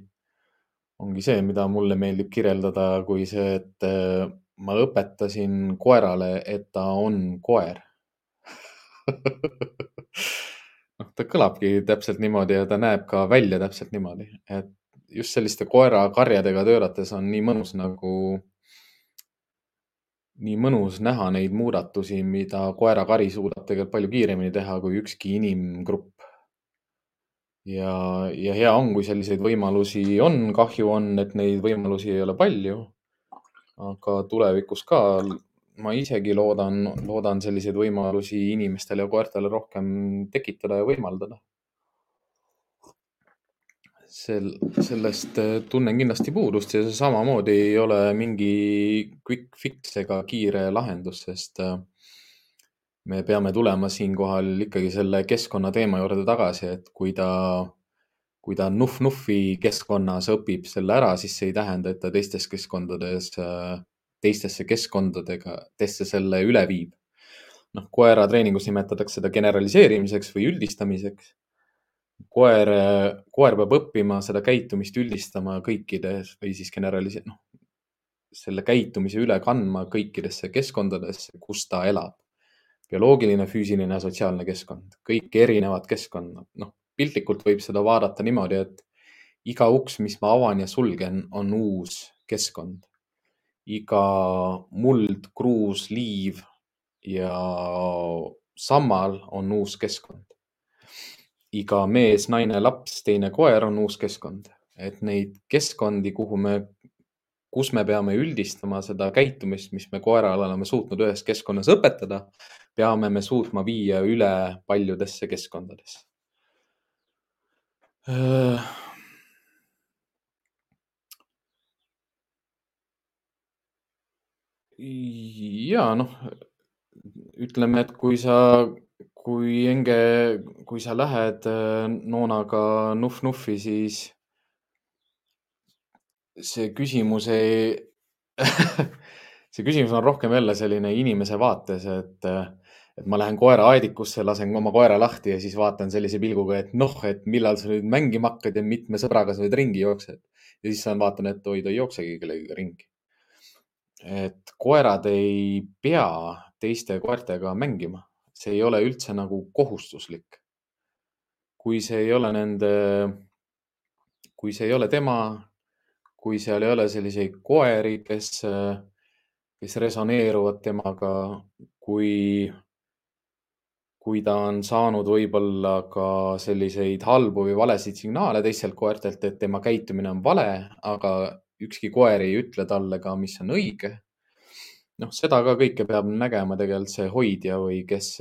ongi see, mida mulle meeldib kirjeldada kui see, et äh, ma õpetasin koerale, et ta on koer noh, ta kõlabki täpselt niimoodi ja ta näeb ka välja täpselt niimoodi, et just selliste koerakarjadega töötates on nii mõnus nagu, nii mõnus näha neid muudatusi, mida koerakari suudab tegelikult palju kiiremini teha kui ükski inimgrupp. ja, ja hea on, kui selliseid võimalusi on, kahju on, et neid võimalusi ei ole palju. aga tulevikus ka ma isegi loodan, loodan selliseid võimalusi inimestele ja koertele rohkem tekitada ja võimaldada sel, sellest äh, tunnen kindlasti puudust ja see samamoodi ei ole mingi quick fix ega kiire lahendus, sest äh, me peame tulema siinkohal ikkagi selle keskkonna teema juurde tagasi, et kui ta, kui ta Nuff-Nuffi keskkonnas õpib selle ära, siis see ei tähenda, et ta teistes keskkondades, äh, teistesse keskkondadega, teiste selle üle viib. noh, koera treeningus nimetatakse seda generaliseerimiseks või üldistamiseks koer, koer peab õppima seda käitumist üldistama kõikides või siis generalise-, noh, selle käitumise üle kandma kõikidesse keskkondadesse, kus ta elab. bioloogiline, füüsiline ja sotsiaalne keskkond, kõik erinevad keskkonnad, noh, piltlikult võib seda vaadata niimoodi, et iga uks, mis ma avan ja sulgen, on uus keskkond. iga muld, kruus, liiv ja sammal on uus keskkond. Iga mees, naine, laps, teine koer on uus keskkond, et neid keskkondi, kuhu me, kus me peame üldistama seda käitumist, mis me koerale oleme suutnud ühes keskkonnas õpetada, peame me suutma viia üle paljudesse keskkondadesse. Ja noh, ütleme, et kui sa, kui Enge, kui sa lähed äh, noonaga nuhv-nuhvi, siis see küsimus ei see küsimus on rohkem jälle selline inimese vaates, et, et ma lähen koera aedikusse, lasen oma koera lahti ja siis vaatan sellise pilguga, et noh, et millal sa nüüd mängima hakkad ja mitme sõbraga sa nüüd ringi jooksed. ja siis vaatan, et oi, ta ei jooksegi kellegagi ringi et koerad ei pea teiste koertega mängima, see ei ole üldse nagu kohustuslik. kui see ei ole nende, kui see ei ole tema, kui seal ei ole selliseid koeri, kes, kes resoneeruvad temaga, kui, kui ta on saanud võib-olla ka selliseid halbu või valesid signaale teistelt koertelt, et tema käitumine on vale, aga ükski koer ei ütle talle ka, mis on õige. Noh, seda ka kõike peab nägema tegelikult see hoidja või kes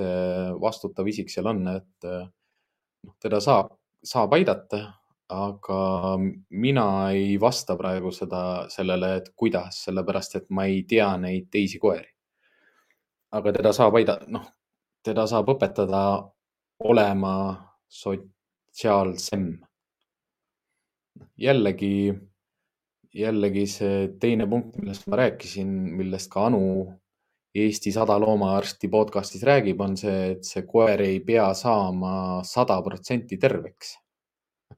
vastutav isik seal on, et noh, teda saab, saab aidata, aga mina ei vasta praegu seda, sellele, et kuidas, sellepärast et ma ei tea neid teisi koeri. aga teda saab aidata, noh, teda saab õpetada olema sotsiaalsem. jällegi jällegi see teine punkt, millest ma rääkisin, millest ka Anu Eesti sada loomaarsti podcastis räägib, on see, et see koer ei pea saama sada protsenti terveks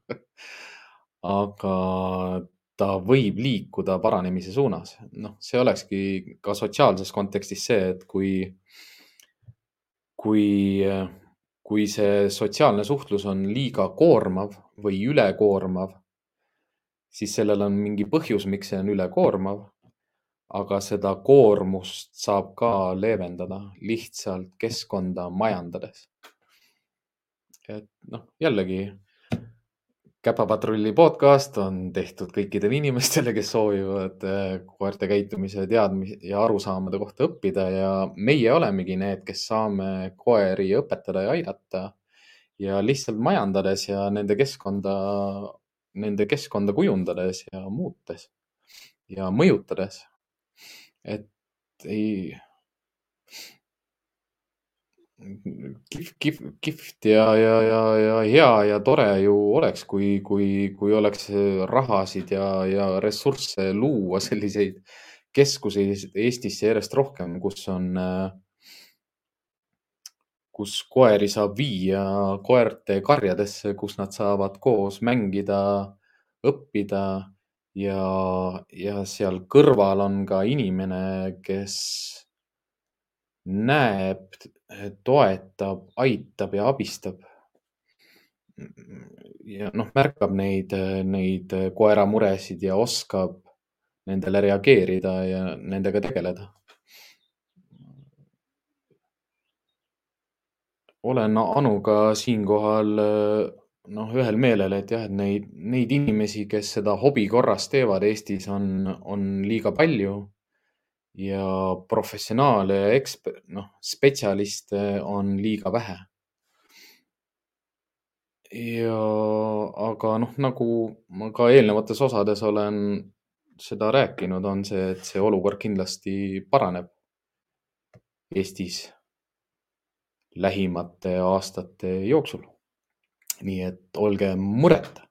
aga ta võib liikuda paranemise suunas. noh, see olekski ka sotsiaalses kontekstis see, et kui, kui, kui see sotsiaalne suhtlus on liiga koormav või ülekoormav siis sellel on mingi põhjus, miks see on ülekoormav. aga seda koormust saab ka leevendada lihtsalt keskkonda majandades. et noh, jällegi Käpapatrulli podcast on tehtud kõikidele inimestele, kes soovivad eh, koerte käitumise teadmisi ja arusaamade kohta õppida ja meie olemegi need, kes saame koeri õpetada ja aidata ja lihtsalt majandades ja nende keskkonda nende keskkonda kujundades ja muutes ja mõjutades. et ei, kihvt, kihvt, kihvt ja, ja, ja, ja hea ja tore ju oleks, kui, kui, kui oleks rahasid ja, ja ressursse luua selliseid keskuseid Eestisse järjest rohkem, kus on äh, kus koeri saab viia koerte karjadesse, kus nad saavad koos mängida, õppida ja, ja seal kõrval on ka inimene, kes näeb, toetab, aitab ja abistab. ja noh, märkab neid, neid koera muresid ja oskab nendele reageerida ja nendega tegeleda olen Anuga siinkohal noh, ühel meelel, et jah, et neid, neid inimesi, kes seda hobi korras teevad Eestis on, on liiga palju. ja professionaale ja eksper-, noh, spetsialiste on liiga vähe. ja, aga noh, nagu ma ka eelnevates osades olen seda rääkinud, on see, et see olukord kindlasti paraneb Eestis lähimate aastate jooksul. nii et olge mureta.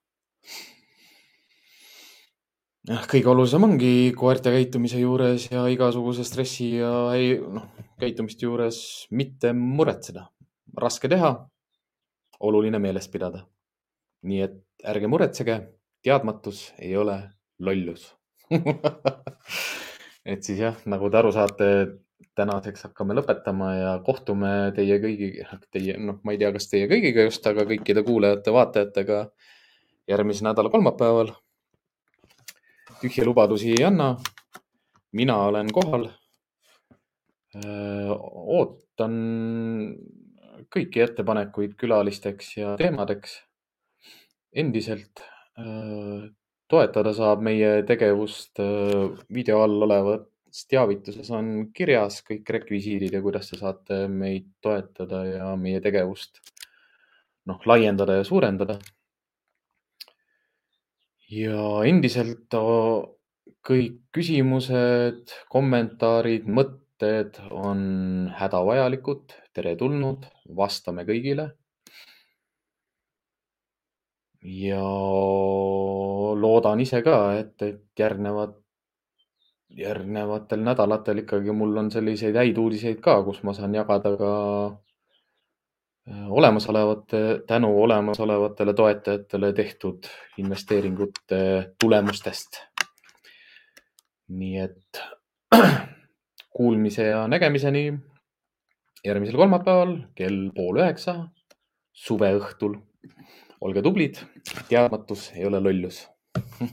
kõige olulisem ongi koerte käitumise juures ja igasuguse stressi ja noh, käitumiste juures mitte muretseda. raske teha, oluline meeles pidada. nii et ärge muretsege, teadmatus ei ole lollus et siis jah, nagu te aru saate, tänaseks hakkame lõpetama ja kohtume teie kõigiga, teie, noh, ma ei tea, kas teie kõigiga just, aga kõikide kuulajate-vaatajatega järgmise nädala kolmapäeval. tühje lubadusi ei anna. mina olen kohal. ootan kõiki ettepanekuid külalisteks ja teemadeks. endiselt toetada saab meie tegevust video all olevas teavituses on kirjas kõik rekvisiidid ja kuidas te saate meid toetada ja meie tegevust noh, laiendada ja suurendada. ja endiselt kõik küsimused, kommentaarid, mõtted on hädavajalikud, teretulnud, vastame kõigile. ja loodan ise ka, et, et järgnevad, järgnevatel nädalatel ikkagi mul on selliseid häid uudiseid ka, kus ma saan jagada ka olemasolevate, tänu olemasolevatele toetajatele tehtud investeeringute tulemustest nii et kuulmise ja nägemiseni järgmisel kolmapäeval kell pool üheksa suveõhtul. olge tublid, teadmatus ei ole lollus